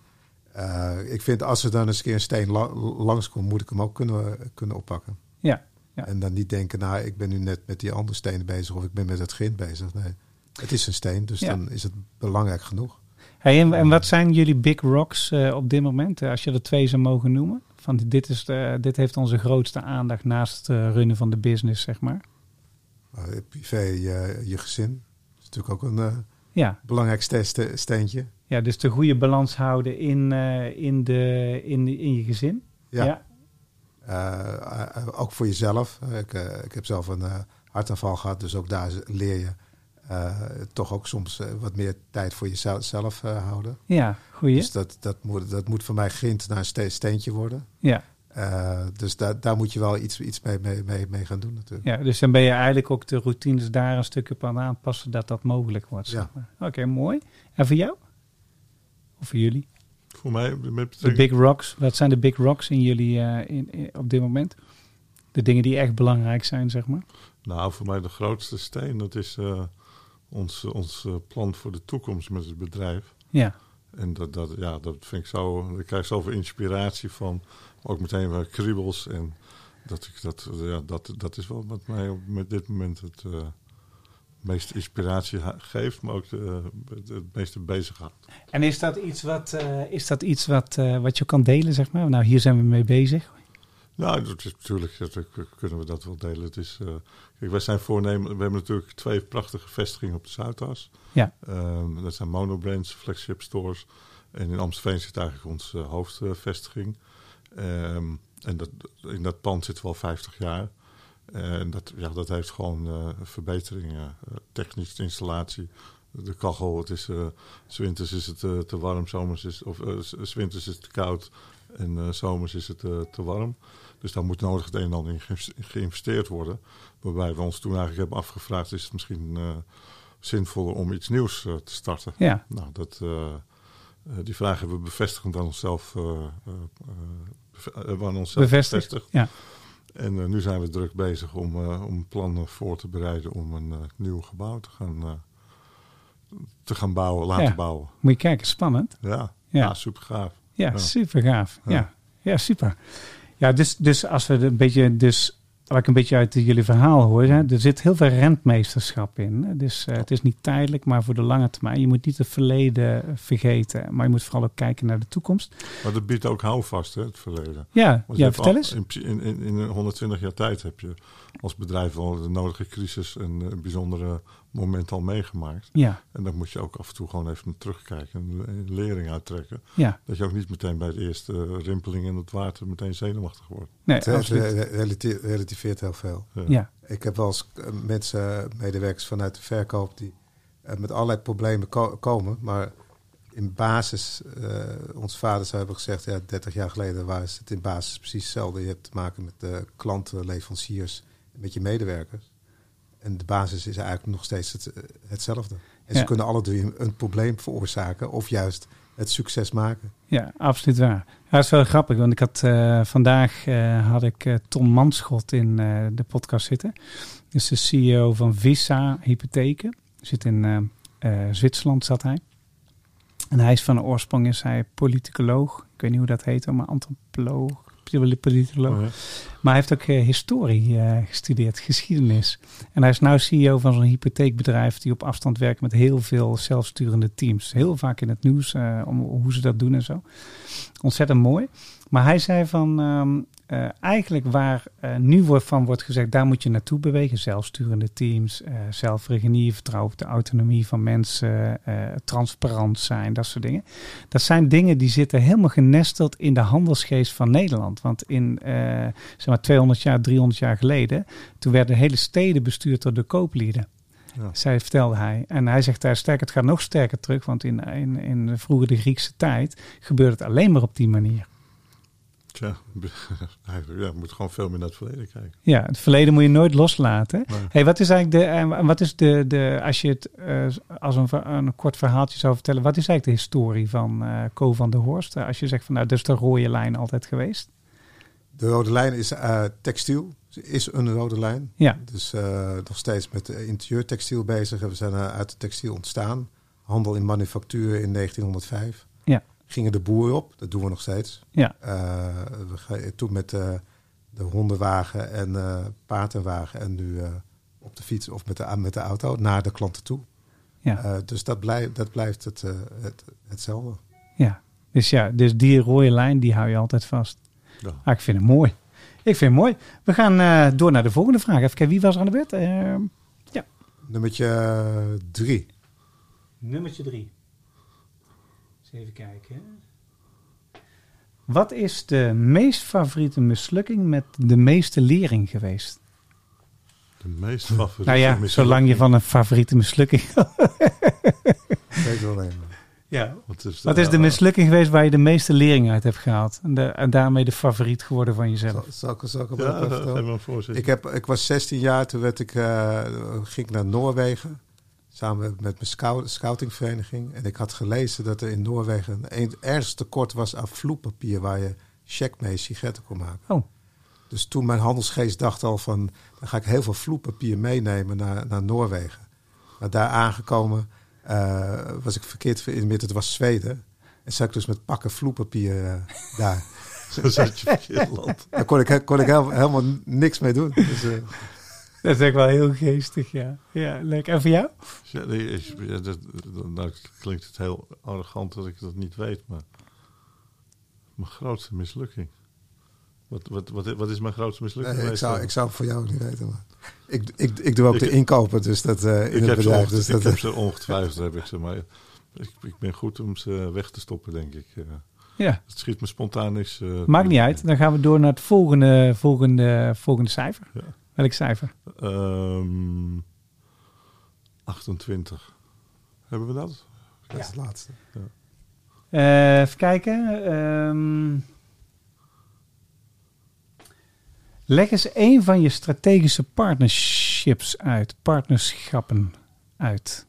ik vind als er dan eens een keer een steen la langskomt, moet ik hem ook kunnen, kunnen oppakken. Ja, ja. En dan niet denken, nou, ik ben nu net met die andere stenen bezig of ik ben met het grind bezig. Nee, het is een steen, dus Ja. dan is het belangrijk genoeg. Hey, en, en wat zijn jullie big rocks eh, op dit moment? Eh, Als je er twee zou mogen noemen. Van dit, is de, dit heeft onze grootste aandacht naast het eh, runnen van de business, zeg maar. Eh, privé, je, je gezin is natuurlijk ook een eh, Ja, belangrijk ste- ste- steentje. ja dus de goede balans houden in, eh, in, de, in, in je gezin. Ja. ja. Eh, eh, ook voor jezelf. Eh, ik, eh, ik heb zelf een eh, hartaanval gehad, dus ook daar leer je eh, toch ook soms eh, wat meer tijd voor jezelf zelf, eh, houden. Ja, goeie. Dus dat, dat, moet, dat moet voor mij grind naar een ste- steentje worden. Ja. Eh, dus daar daar moet je wel iets, iets mee, mee, mee, mee gaan doen natuurlijk. ja, dus dan ben je eigenlijk ook de routines daar een stukje op aan aanpassen dat dat mogelijk wordt. Zeg Ja. maar. Oké, mooi. En voor jou? Of voor jullie? Voor mij met De big rocks. Wat zijn de big rocks in jullie eh, in, in- op dit moment? De dingen die echt belangrijk zijn, zeg maar. Nou, voor mij de grootste steen, dat is eh, ons, ons eh, plan voor de toekomst met het bedrijf. Ja, En dat, dat, ja, dat vind ik zo, ik krijg zoveel inspiratie van, maar ook meteen wel kriebels. En dat, ik, dat, ja, dat, dat is wel wat mij op met dit moment het eh, meeste inspiratie geeft, maar ook de, het, het meeste bezighoudt. En is dat iets wat, eh, is dat iets wat, wat je kan delen, zeg maar? Nou, hier zijn we mee bezig. Nou, dat is natuurlijk natuurlijk kunnen we dat wel delen. Het is, eh, kijk, wij zijn voornemen, we hebben natuurlijk twee prachtige vestigingen op de Zuidas. Ja. Ehm, dat zijn monobrands, flagship stores. En in Amstelveen zit eigenlijk onze hoofdvestiging. Ehm, en dat, in dat pand zitten we al 50 jaar. En dat, ja, dat heeft gewoon eh, verbeteringen. eh, technische installatie. De kachel, het is, eh, 's winters is het eh, te warm, zomers is, of eh, 's winters is het te koud en eh, zomers is het eh, te warm. Dus daar moet nodig het een en ander in geïnvest- geïnvesteerd worden. Waarbij we ons toen eigenlijk hebben afgevraagd, is het misschien eh, zinvoller om iets nieuws te starten? Ja, Nou, dat, die vraag hebben we bevestigend aan onszelf, aan onszelf bevestigd. bevestigd. Ja. En nu zijn we druk bezig om, om plannen voor te bereiden om een nieuw gebouw te gaan, te gaan bouwen, laten Ja. bouwen. Moet je kijken, spannend. Ja, Ja. ja. super gaaf. Ja, Ja. super gaaf. Ja. Ja. Ja. super. Ja, dus, dus als we een beetje, dus wat ik een beetje uit jullie verhaal hoor, hè, er zit heel veel rentmeesterschap in. Dus eh, het is niet tijdelijk, maar voor de lange termijn. Je moet niet het verleden vergeten, maar je moet vooral ook kijken naar de toekomst. Maar dat biedt ook houvast, hè, het verleden. Ja, ja vertel al- eens. In, in, in, in 120 jaar tijd heb je als bedrijf wel de nodige crisis en eh, bijzondere momenten al meegemaakt. Ja, En dan moet je ook af en toe gewoon even terugkijken en een lering uittrekken. ja. Dat je ook niet meteen bij de eerste rimpeling in het water meteen zenuwachtig wordt. Nee, Het eh, absoluut. re- relati- relativeert heel veel. Ja. Ja, Ik heb wel eens eh, mensen, medewerkers vanuit de verkoop, die eh, met allerlei problemen ko- komen. Maar in basis, eh onze vaders hebben gezegd, ja, 30 jaar geleden was het in basis precies hetzelfde. Je hebt te maken met de klanten, leveranciers, met je medewerkers. En de basis is eigenlijk nog steeds het, eh, hetzelfde. En Ja. ze kunnen alle drie een, probleem veroorzaken of juist het succes maken. Ja, absoluut waar. Dat is wel grappig, want ik had eh, vandaag eh, had ik Tom Manschot in de podcast zitten. Dat is de CEO van Visa Hypotheken. Zit in Zwitserland zat hij. En hij is van oorsprong is hij politicoloog. Ik weet niet hoe dat heet, maar antropoloog, politicoloog. Oh, ja. Maar hij heeft ook eh, historie eh, gestudeerd, geschiedenis. En hij is nu CEO van zo'n hypotheekbedrijf die op afstand werkt met heel veel zelfsturende teams. Heel vaak in het nieuws eh, om hoe ze dat doen en zo. Ontzettend mooi. Maar hij zei van ehm, eh, eigenlijk waar eh, nu wordt van wordt gezegd, daar moet je naartoe bewegen. Zelfsturende teams, zelfregie, vertrouwen op de autonomie van mensen, transparant zijn, dat soort dingen. Dat zijn dingen die zitten helemaal genesteld in de handelsgeest van Nederland. Want in zeg maar 200 jaar, 300 jaar geleden, toen werden hele steden bestuurd door de kooplieden. Ja. Zij vertelde hij. En hij zegt daar sterker, het gaat nog sterker terug, want in, in, in vroeger de Griekse tijd gebeurde het alleen maar op die manier. Tja, [LAUGHS] eigenlijk, ja, je moet gewoon veel meer naar het verleden kijken. Ja, het verleden moet je nooit loslaten. Nee. Hey, wat is eigenlijk de, en wat is de, de als je het eh, als een, een kort verhaaltje zou vertellen, wat is eigenlijk de historie van eh Co van der Horst? Eh, Als je zegt van nou, dat is de rode lijn altijd geweest. De rode lijn is eh, textiel, is een rode lijn. Ja, Dus eh, nog steeds met eh, interieurtextiel bezig. We zijn eh, uit het textiel ontstaan. Handel in manufactuur in 1905. Ja. Gingen de boer op, dat doen we nog steeds. ja, Eh, we gaan toen met eh, de hondenwagen en eh paardenwagen en nu eh, op de fiets of met de, met de auto naar de klanten toe. ja, Eh, dus dat, blijft dat blijft het, eh, het, hetzelfde. ja. Dus ja, dus die rode lijn, die hou je altijd vast. Ja. Ah, ik vind het mooi. Ik vind het mooi. We gaan eh, door naar de volgende vraag. Even kijken, wie was er aan de beurt? Eh, Nummertje eh, drie. Nummertje drie. Eens even kijken. Wat is de meest favoriete mislukking met de meeste lering geweest? De meest favoriete. nou ja, mislukking. zolang je van een favoriete mislukking... [LAUGHS] Weet wel een. ja. Wat is, Wat is de mislukking geweest waar je de meeste lering uit hebt gehaald? En, de, en daarmee de favoriet geworden van jezelf? Zal, zal ik, zal ik hem Ja, ook even vertellen? Ik, heb, ik was 16 jaar, toen werd ik, eh, ging ik naar Noorwegen. Samen met mijn scout, scoutingvereniging. En ik had gelezen dat er in Noorwegen een ergens tekort was aan vloepapier waar je check mee sigaretten kon maken. Oh. Dus toen mijn handelsgeest dacht al van, dan ga ik heel veel vloepapier meenemen naar, naar Noorwegen. Maar daar aangekomen eh, was ik verkeerd geïnformeerd, het was Zweden. En zat ik dus met pakken vloepapier eh, daar. [LAUGHS] Zo zat je verkeerd land. Daar kon ik, kon ik helemaal, helemaal niks mee doen. Dus, eh, Dat is echt wel heel geestig, ja. Ja, leuk. En voor jou? Ja, nee, is- ja, dat, dat- nou klinkt het heel arrogant dat ik dat niet weet, maar mijn grootste mislukking. Wat, wat, wat, wat is mijn grootste mislukking Nee, ik, zou, ik zou het voor jou niet weten. Maar ik, ik, ik doe ook Ik- de inkopen dus dat, eh, in ik, het bedrijf. Dus ik dat, heb ze ongetwijfeld, heb ik ze, maar ik, ik ben goed om ze weg te stoppen, denk ik. Eh, Ja. Het schiet me spontaan niks. eh, Maakt niet uit. Dan gaan we door naar het volgende, volgende, volgende cijfer. Ja. Welk cijfer? Ehm, 28. Hebben we dat? dat is het laatste. Eh, even kijken. Ehm, leg eens een van je strategische partnerships uit. Partnerschappen uit.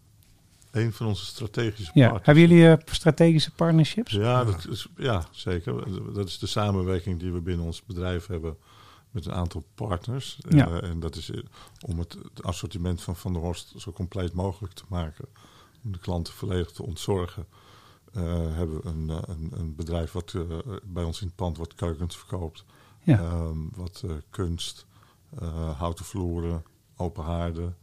Een van onze strategische Ja. partners. Hebben jullie eh, strategische partnerships? Ja, dat is, ja, zeker. Dat is de samenwerking die we binnen ons bedrijf hebben met een aantal partners. Ja. Eh, en dat is eh, om het, het assortiment van Van der Horst zo compleet mogelijk te maken. Om de klanten volledig te ontzorgen. eh, hebben we een, een, een bedrijf wat bij ons in het pand wat keukens verkoopt. Ja. Ehm, wat kunst, houten vloeren, open haarden,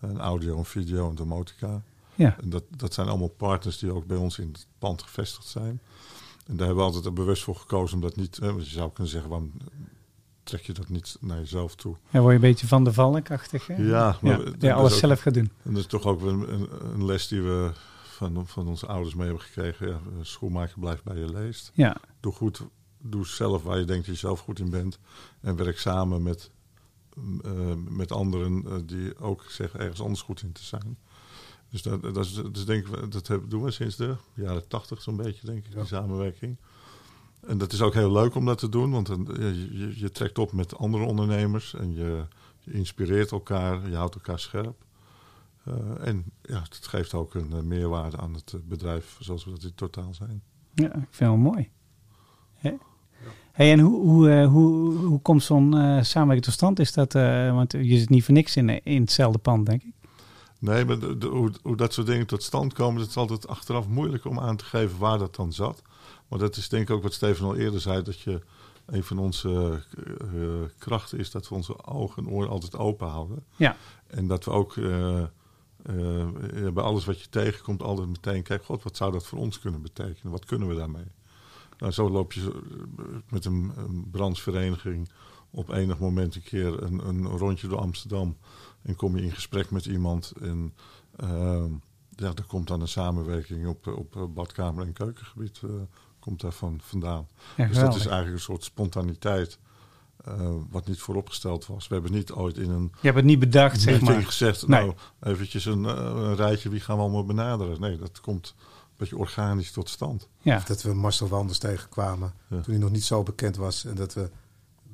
en audio en video en domotica. Ja. En dat, dat zijn allemaal partners die ook bij ons in het pand gevestigd zijn. En daar hebben we altijd er bewust voor gekozen om dat niet... Want je zou kunnen zeggen, waarom trek je dat niet naar jezelf toe? Dan word je een beetje van de valkachtig. Hè? Ja, maar ja. alles ook- zelf gaat doen. En dat is toch ook een, een, een les die we van, van onze ouders mee hebben gekregen. Ja, schoenmaker blijft bij je leest. Ja. Doe goed, doe zelf waar je denkt dat je zelf goed in bent. En werk samen met, eh, met anderen eh, die ook zeggen ergens anders goed in te zijn. Dus dat, dat, is, dus denk ik, dat hebben- doen we sinds de jaren tachtig zo'n beetje, denk ik, die samenwerking. En dat is ook heel leuk om dat te doen, want je, je- je trekt op met andere ondernemers en je, Je inspireert elkaar, je houdt elkaar scherp. Eh, en ja, het geeft ook een eh, meerwaarde aan het eh, bedrijf zoals we dat in totaal zijn. Ja, ik vind het wel mooi. Hè? Hey, en hoe, hoe, hoe, hoe komt zo'n samenwerking tot stand? Is dat, eh, want je zit niet voor niks in, in hetzelfde pand, denk ik. Nee, maar de- de- hoe, hoe dat soort dingen tot stand komen, dat is altijd achteraf moeilijk om aan te geven waar dat dan zat. Maar dat is denk ik ook wat Steven al eerder zei, dat je een van onze eh, eh, krachten is dat we onze ogen en oren altijd open houden. Ja. En dat we ook eh, bij alles wat je tegenkomt altijd meteen kijken, god, wat zou dat voor ons kunnen betekenen? Wat kunnen we daarmee? Nou, zo loop je met een, een brandsvereniging op enig moment een keer een, een rondje door Amsterdam. En kom je in gesprek met iemand. En ja, er komt dan een samenwerking op, op badkamer- en keukengebied. Komt daarvan vandaan. Ja, dus dat is eigenlijk een soort spontaniteit. eh, wat niet vooropgesteld was. We hebben niet ooit in een Je hebt het niet bedacht, zeg maar. gezegd... Nee. nou, eventjes een, eh, een rijtje, wie gaan we allemaal benaderen? Nee, dat komt een beetje organisch tot stand. Ja, Dat we Marcel Wanders tegenkwamen Ja. toen hij nog niet zo bekend was. En dat we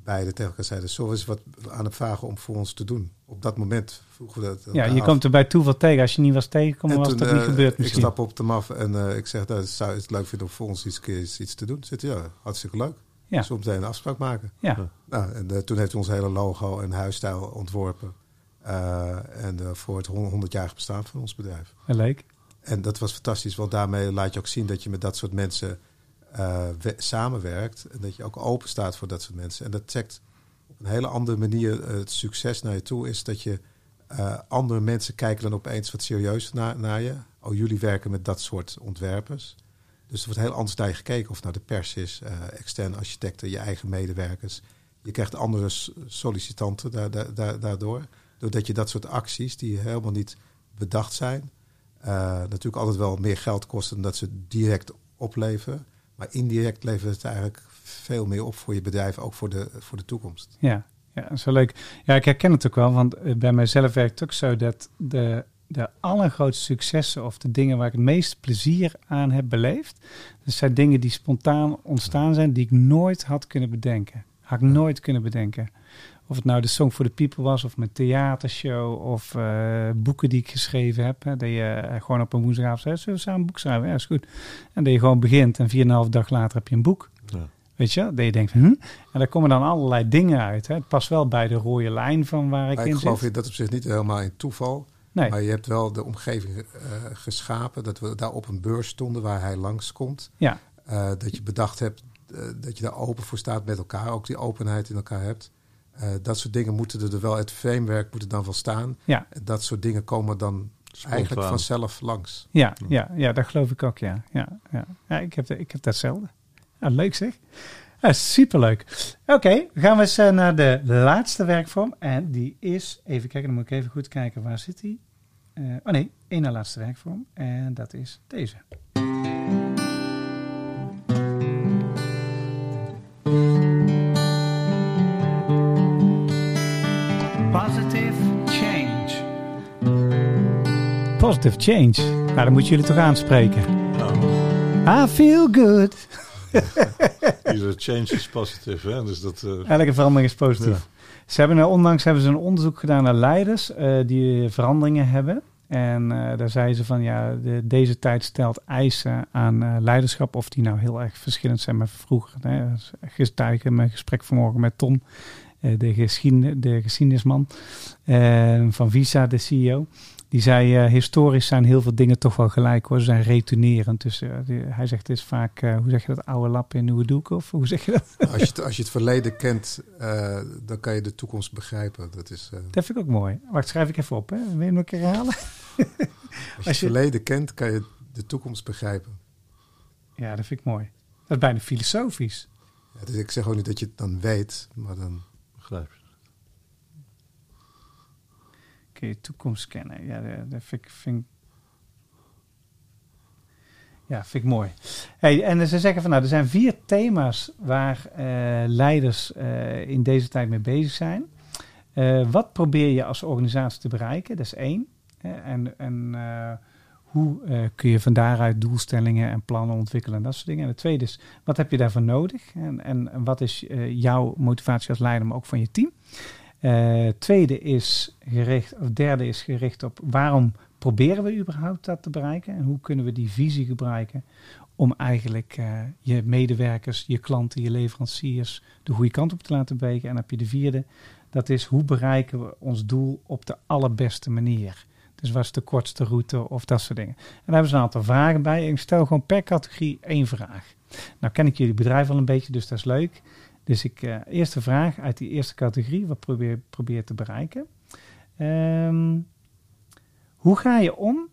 beide tegen elkaar zeiden, we eens wat aan hem vragen om voor ons te doen? Op dat moment vroegen we dat ja elkaar je af. komt er bij toeval tegen. Als je niet was tegengekomen, En was toen, dat niet eh, gebeurd Ik misschien. stap op de maf en eh, ik zeg, dat zou je het leuk vinden om voor ons iets, keer iets, te doen? Zit ja, hartstikke leuk. Ja. We meteen een afspraak maken? Ja, Nou, en eh, toen heeft hij ons hele logo en huisstijl ontworpen. Eh, en eh, voor het 100-jarig bestaan van ons bedrijf. wel leuk. En dat was fantastisch, want daarmee laat je ook zien dat je met dat soort mensen eh, we- samenwerkt. En dat je ook open staat voor dat soort mensen. En dat trekt op een hele andere manier eh, het succes naar je toe. Is dat je eh, andere mensen kijken dan opeens wat serieus naar, naar je. Oh, jullie werken met dat soort ontwerpers. Dus er wordt heel anders naar je gekeken. Of het nou de pers is, eh, externe architecten, je eigen medewerkers. Je krijgt andere sollicitanten da- da- da- daardoor. Doordat je dat soort acties, die helemaal niet bedacht zijn... natuurlijk altijd wel meer geld kosten dan dat ze direct opleveren. Maar indirect levert het eigenlijk veel meer op voor je bedrijf, ook voor de, voor de toekomst. Ja, ja, dat is wel leuk. Ja, ik herken het ook wel, want eh, bij mijzelf werkt het ook zo dat de, de allergrootste successen of de dingen waar ik het meeste plezier aan heb beleefd, dat zijn dingen die spontaan ontstaan zijn, die ik nooit had kunnen bedenken. Had ik nooit kunnen bedenken. Of het nou de Song for the People was, of mijn theatershow, of eh, boeken die ik geschreven heb. Hè, dat je eh, gewoon op een woensdagavond zegt, zullen we samen een boek schrijven? Ja, is goed. En dat je gewoon begint en 4,5 dag later heb je een boek. Ja. Weet je, dat je denkt hm? En daar komen dan allerlei dingen uit. Hè. Het past wel bij de rode lijn van waar ik Maar in ik geloof zit. dat op zich niet helemaal in toeval. Nee, Maar je hebt wel de omgeving eh, geschapen. Dat we daar op een beurs stonden waar hij langskomt. ja, dat je bedacht hebt dat je daar open voor staat met elkaar. Ook die openheid in elkaar hebt. Eh, dat soort dingen moeten er wel, het framework moet er dan wel staan. ja, dat soort dingen komen dan eigenlijk vanzelf langs. ja, ja, ja, dat geloof ik ook, ja. Ja, ja. ja ik, heb, ik heb datzelfde. Ja, leuk zeg. Ja, superleuk. Oké, gaan we eens eh, naar de laatste werkvorm. En die is, even kijken, dan moet ik even goed kijken, waar zit die? Eh, oh nee, één na laatste werkvorm. En dat is deze. Positive change. Nou, dan moeten jullie toch aanspreken. Nou, I feel good. [LAUGHS] iedere change is positief, hè? Dus dat... eh, Elke verandering is positief. Ja. Ze hebben er onlangs hebben ze een onderzoek gedaan naar leiders eh, die veranderingen hebben. En eh, daar zeiden ze van ja, de, deze tijd stelt eisen aan eh, leiderschap. Of die nou heel erg verschillend zijn met vroeger. Hè. Gisteren mijn gesprek vanmorgen met Tom, eh, de, geschiedenis, de geschiedenisman eh, van Visa, de CEO. Die zei, eh, historisch zijn heel veel dingen toch wel gelijk hoor. Ze zijn retournerend. Dus eh, die- hij zegt, het is vaak, eh, hoe zeg je dat, oude lappen in nieuwe doeken? Of hoe zeg je dat? Als je, het- als je het verleden kent, eh, dan kan je de toekomst begrijpen. Dat is, eh, Dat vind ik ook mooi. Wacht, schrijf ik even op. Hè. Wil je hem nog een keer herhalen? als je Als het verleden kent, kan je de toekomst begrijpen. Ja, dat vind ik mooi. Dat is bijna filosofisch. Ja, dus ik zeg ook niet dat je het dan weet, maar dan... begrijp je. Kun je toekomst kennen. Ja, dat, vind ik... Vind Ja, vind ik mooi. Hey, en ze zeggen van nou, er zijn vier thema's waar eh, leiders eh, in deze tijd mee bezig zijn. Eh, wat probeer je als organisatie te bereiken? Dat is één. En en hoe kun je van daaruit doelstellingen en plannen ontwikkelen en dat soort dingen. En het tweede is, wat heb je daarvoor nodig? En, en, en wat is jouw motivatie als leider, maar ook van je team? Eh, tweede is gericht, of derde is gericht op waarom proberen we überhaupt dat te bereiken? En hoe kunnen we die visie gebruiken om eigenlijk eh, je medewerkers, je klanten, je leveranciers de goede kant op te laten bewegen? En dan heb je de vierde, dat is hoe bereiken we ons doel op de allerbeste manier? Dus wat is de kortste route of dat soort dingen. En daar hebben ze een aantal vragen bij. Ik stel gewoon per categorie één vraag. Nou ken ik jullie bedrijf al een beetje, dus dat is leuk. Dus ik, eh, eerste vraag uit die eerste categorie, wat probeer probeer te bereiken? Ehm, hoe ga je om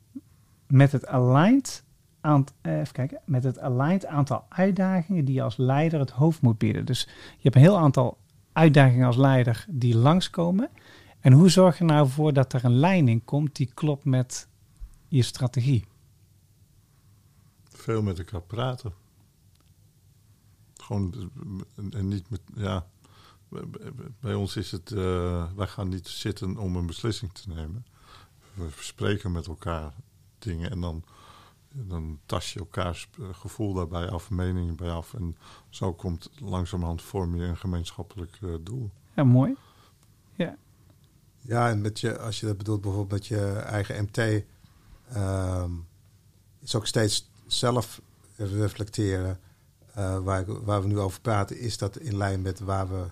met het aligned, aan, eh, even kijken, met het aligned aantal uitdagingen die je als leider het hoofd moet bieden? Dus je hebt een heel aantal uitdagingen als leider die langskomen. En hoe zorg je nou voor dat er een lijn in komt die klopt met je strategie? Veel met elkaar praten. Gewoon eh, en niet met, ja. Bij ons is het, uh, wij gaan niet zitten om een beslissing te nemen. We spreken met elkaar dingen en dan, dan tas je elkaars eh, gevoel daarbij af, meningen bij af. En zo komt langzamerhand vorm je een gemeenschappelijk uh, doel. Ja, mooi. Ja. Ja, en met je, als je dat bedoelt bijvoorbeeld met je eigen MT, uh, is ook steeds zelf reflecteren. Uh, waar, waar we nu over praten, is dat in lijn met waar we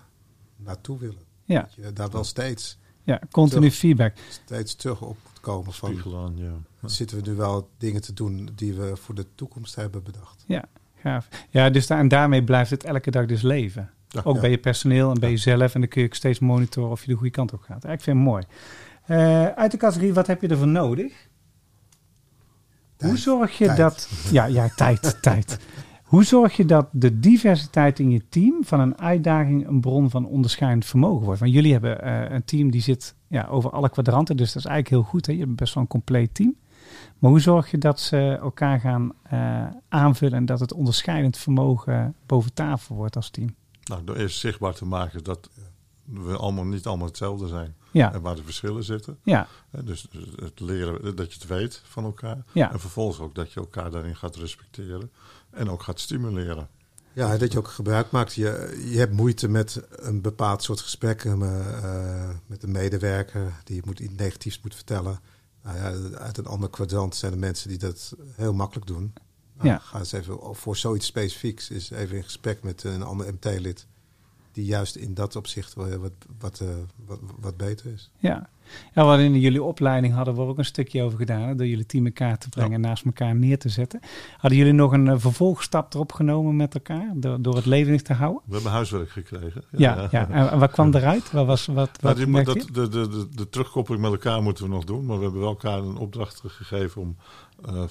naartoe willen. Ja. Dat je daar wel steeds, Ja, continu Terug. feedback. steeds terug op moet komen van... Spiegel aan, ja. Zitten we nu wel dingen te doen die we voor de toekomst hebben bedacht? Ja, gaaf. Ja, dus daar, en daarmee blijft het elke dag dus leven. Ja. Ook Ja. bij je personeel en bij jezelf. En dan kun je ook steeds monitoren of je de goede kant op gaat. Ik vind het mooi. Eh, uit de categorie, wat heb je ervoor nodig? Hoe zorg je Tijd. dat... Ja, ja, tijd, [LAUGHS] tijd. Hoe zorg je dat de diversiteit in je team van een uitdaging een bron van onderscheidend vermogen wordt? Want jullie hebben eh, een team die zit ja, over alle kwadranten, dus dat is eigenlijk heel goed. Hè? Je hebt best wel een compleet team. Maar hoe zorg je dat ze elkaar gaan eh, aanvullen en dat het onderscheidend vermogen boven tafel wordt als team? Nou, door eerst zichtbaar te maken dat we allemaal niet allemaal hetzelfde zijn. Ja, En waar de verschillen zitten. ja, Dus het leren dat je het weet van elkaar. Ja. En vervolgens ook dat je elkaar daarin gaat respecteren. En ook gaat stimuleren. Ja, dat je ook gebruik maakt. Je, je hebt moeite met een bepaald soort gesprekken eh, met een medewerker die je moet, iets negatiefs moet vertellen. Nou ja, uit een ander kwadrant zijn er mensen die dat heel makkelijk doen. Nou, Ja. Ga eens even voor zoiets specifieks is even in gesprek met een ander MT-lid. Die juist in dat opzicht wel wat, wat, eh, wat, wat beter is. ja. Ja, wat in jullie opleiding hadden we ook een stukje over gedaan. hè, Door jullie team in kaart te brengen en naast elkaar neer te zetten. Hadden jullie nog een eh, vervolgstap erop genomen met elkaar? Door, door het levendig te houden? We hebben huiswerk gekregen. Ja, ja. En, en wat kwam eruit? Wat was, wat, Nou, wat die, merkte dat, de, de, de, de terugkoppeling met elkaar moeten we nog doen. Maar we hebben wel elkaar een opdracht gegeven om... eh,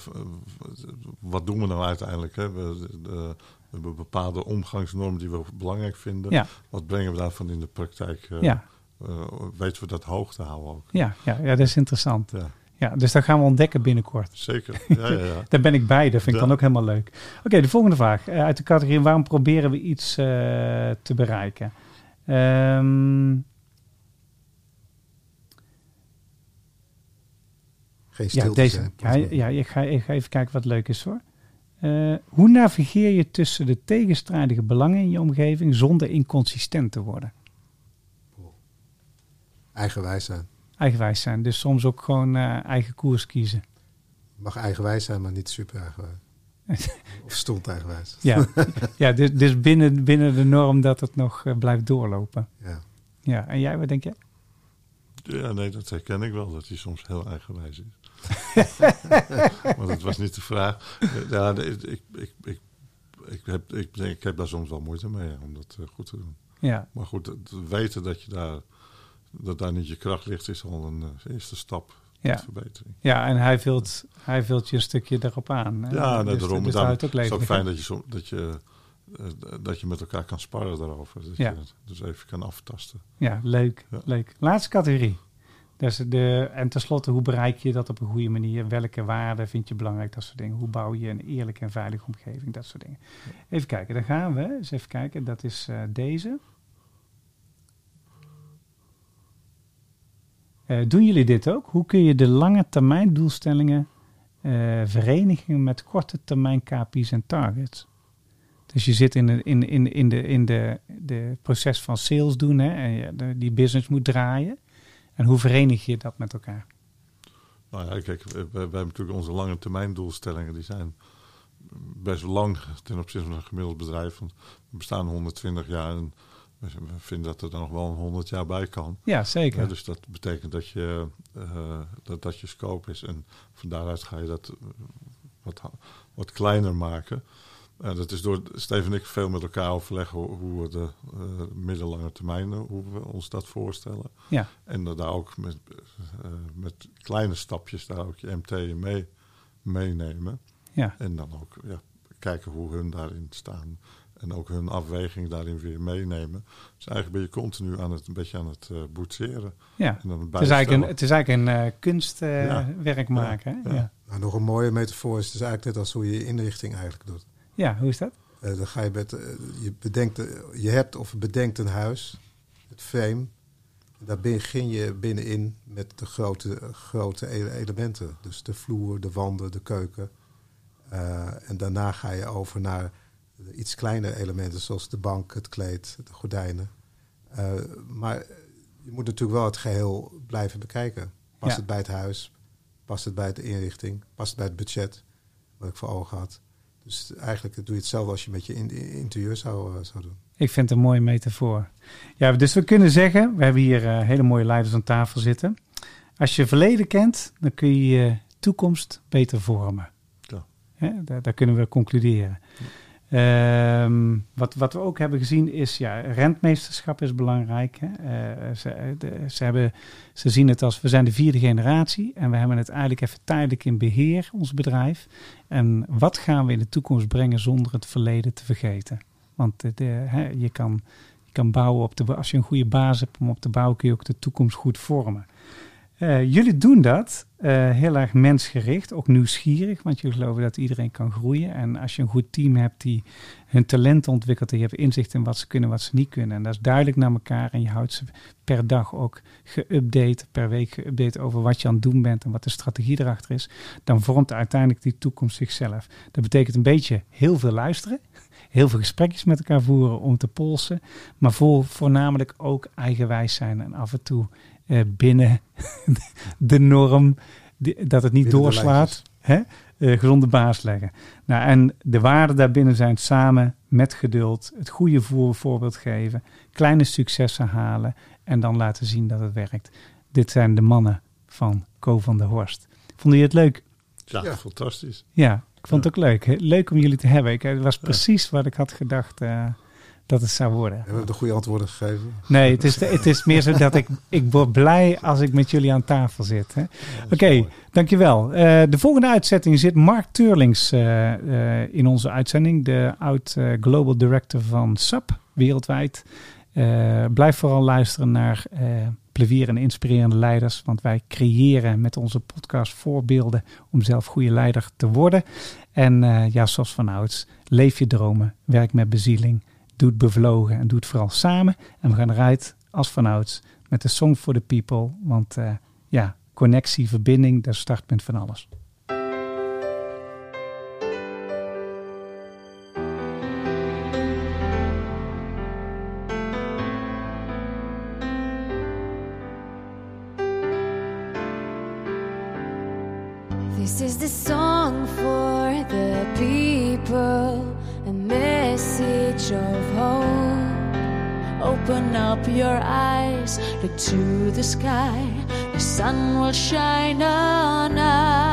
wat doen we nou uiteindelijk? Hè? We, de- we hebben bepaalde omgangsnormen die we belangrijk vinden. Ja. Wat brengen we daarvan in de praktijk? eh, ja, eh, weten we dat hoog te houden ook? ja, ja, ja, dat is interessant. Ja, Ja, dus dat gaan we ontdekken binnenkort. zeker. Ja, ja, ja. [LAUGHS] Daar ben ik bij, dat vind ik Ja. dan ook helemaal leuk. Oké, de volgende vraag. Eh, uit de categorie waarom proberen we iets eh, te bereiken? Ehm, Geen ja, stilte deze. zijn. Ja, ja ik, ga, ik ga even kijken wat leuk is hoor. Eh, hoe navigeer je tussen de tegenstrijdige belangen in je omgeving zonder inconsistent te worden? Eigenwijs zijn. Eigenwijs zijn, dus soms ook gewoon eh, eigen koers kiezen. Mag eigenwijs zijn, maar niet super eigenwijs. [LAUGHS] of stond eigenwijs. Ja, [LAUGHS] ja dus, dus binnen, binnen de norm dat het nog eh, blijft doorlopen. Ja. Ja, en jij, wat denk je? Ja, nee, dat herken ik wel, dat hij soms heel eigenwijs is. [LAUGHS] Want het was niet de vraag. Ja, ik, ik, ik, ik, heb, ik, denk, ik heb daar soms wel moeite mee om dat eh, goed te doen. Ja, Maar goed, het weten dat je daar, dat daar niet je kracht ligt, is al een eh, eerste stap Ja. verbetering. ja en hij vult, hij vult je een stukje daarop aan. hè? Ja, nee, dus, daarom. Dus ook is het ook fijn dat je, som- dat, je, eh, dat je met elkaar kan sparren daarover. Dat Ja. je dus even kan aftasten. Ja, leuk, Ja. leuk. Laatste categorie. Dus de, en tenslotte, hoe bereik je dat op een goede manier? Welke waarden vind je belangrijk? Dat soort dingen. Hoe bouw je een eerlijke en veilige omgeving? Dat soort dingen. Even kijken, daar gaan we. Eens even kijken. Dat is eh, deze. Eh, doen jullie dit ook? Hoe kun je de lange termijn doelstellingen eh, verenigen met korte termijn KPI's en targets? Dus je zit in de, in, in, in de, in de, de proces van sales doen hè, en die business moet draaien. En hoe verenig je dat met elkaar? Nou ja, kijk, we, hebben natuurlijk onze lange termijn doelstellingen. Die zijn best lang ten opzichte van een gemiddeld bedrijf. Want we bestaan 120 jaar en we vinden dat er dan nog wel een 100 jaar bij kan. Ja, zeker. Ja, dus dat betekent dat je, eh, dat, dat je scope is. En van daaruit ga je dat eh, wat, wat kleiner maken. En dat is door Steven en ik veel met elkaar overleggen hoe, we de eh, middellange termijn, eh, hoe we ons dat voorstellen. Ja. En daar ook met, eh, met kleine stapjes daar ook je MT mee, meenemen. Ja. En dan ook ja, kijken hoe hun daarin staan. En ook hun afweging daarin weer meenemen. Dus eigenlijk ben je continu aan het, een beetje aan het eh boetseren. ja. En dan Het is eigenlijk een, het is eigenlijk een eh, kunstwerk Ja. maken. Ja. Ja. Nou, nog een mooie metafoor is dus eigenlijk net als hoe je je inrichting eigenlijk doet. Ja, hoe is dat? Eh, dan ga je met, eh, je bedenkt, eh, je hebt of bedenkt een huis, het frame. Daar begin je binnenin met de grote, grote ele- elementen. Dus de vloer, de wanden, de keuken. En daarna ga je over naar iets kleinere elementen, zoals de bank, het kleed, de gordijnen. Maar je moet natuurlijk wel het geheel blijven bekijken. Past Ja. het bij het huis? Past het bij de inrichting? Past het bij het budget? Wat ik voor ogen had. Dus eigenlijk doe je hetzelfde als je met je in- interieur zou, eh, zou doen. Ik vind het een mooie metafoor. Ja, dus we kunnen zeggen, we hebben hier eh, hele mooie leiders aan tafel zitten. Als je verleden kent, dan kun je je toekomst beter vormen. Ja. Daar, daar kunnen we concluderen. Ehm, wat, wat we ook hebben gezien is, ja, rentmeesterschap is belangrijk. Hè. Eh, ze, de- ze, hebben, ze zien het als, we zijn de vierde generatie en we hebben het eigenlijk even tijdelijk in beheer, ons bedrijf. En wat gaan we in de toekomst brengen zonder het verleden te vergeten? Want de, hè, je, kan, je kan bouwen op de, als je een goede basis hebt om op te bouwen, kun je ook de toekomst goed vormen. Eh, jullie doen dat eh, heel erg mensgericht, ook nieuwsgierig, want jullie geloven dat iedereen kan groeien. En als je een goed team hebt die hun talenten ontwikkelt en je hebt inzicht in wat ze kunnen, wat ze niet kunnen. En dat is duidelijk naar elkaar en je houdt ze per dag ook geüpdate, per week geüpdate over wat je aan het doen bent en wat de strategie erachter is. Dan vormt uiteindelijk die toekomst zichzelf. Dat betekent een beetje heel veel luisteren, heel veel gesprekjes met elkaar voeren om te polsen, maar voor, voornamelijk ook eigenwijs zijn en af en toe eh, binnen [LAUGHS] de norm, die- dat het niet Binnen doorslaat, hè? eh, gezonde baas leggen. Nou, en de waarden daarbinnen zijn samen met geduld, het goede voor, voorbeeld geven, kleine successen halen en dan laten zien dat het werkt. Dit zijn de mannen van Co van der Horst. Vonden jullie het leuk? Ja, Ja. fantastisch. Ja, ik vond het ook leuk. Leuk om jullie te hebben. Ik, het was precies wat ik had gedacht eh, dat het zou worden. Hebben we de goede antwoorden gegeven? Nee, het is, het is meer zo [LAUGHS] dat ik, ik word blij als ik met jullie aan tafel zit. Oké, dankjewel. Eh de volgende uitzending zit Mark Turlings eh, eh, in onze uitzending. De oud Global Director van SAP wereldwijd. Blijf vooral luisteren naar plevier en inspirerende leiders. Want wij creëren met onze podcast voorbeelden om zelf goede leider te worden. En ja, zoals van ouds, leef je dromen, werk met bezieling, doe het bevlogen en doe het vooral samen. En we gaan eruit als van ouds met de Song for the People. Want eh, ja, connectie, verbinding, dat is het startpunt van alles. Open up your eyes, look to the sky, the sun will shine on us.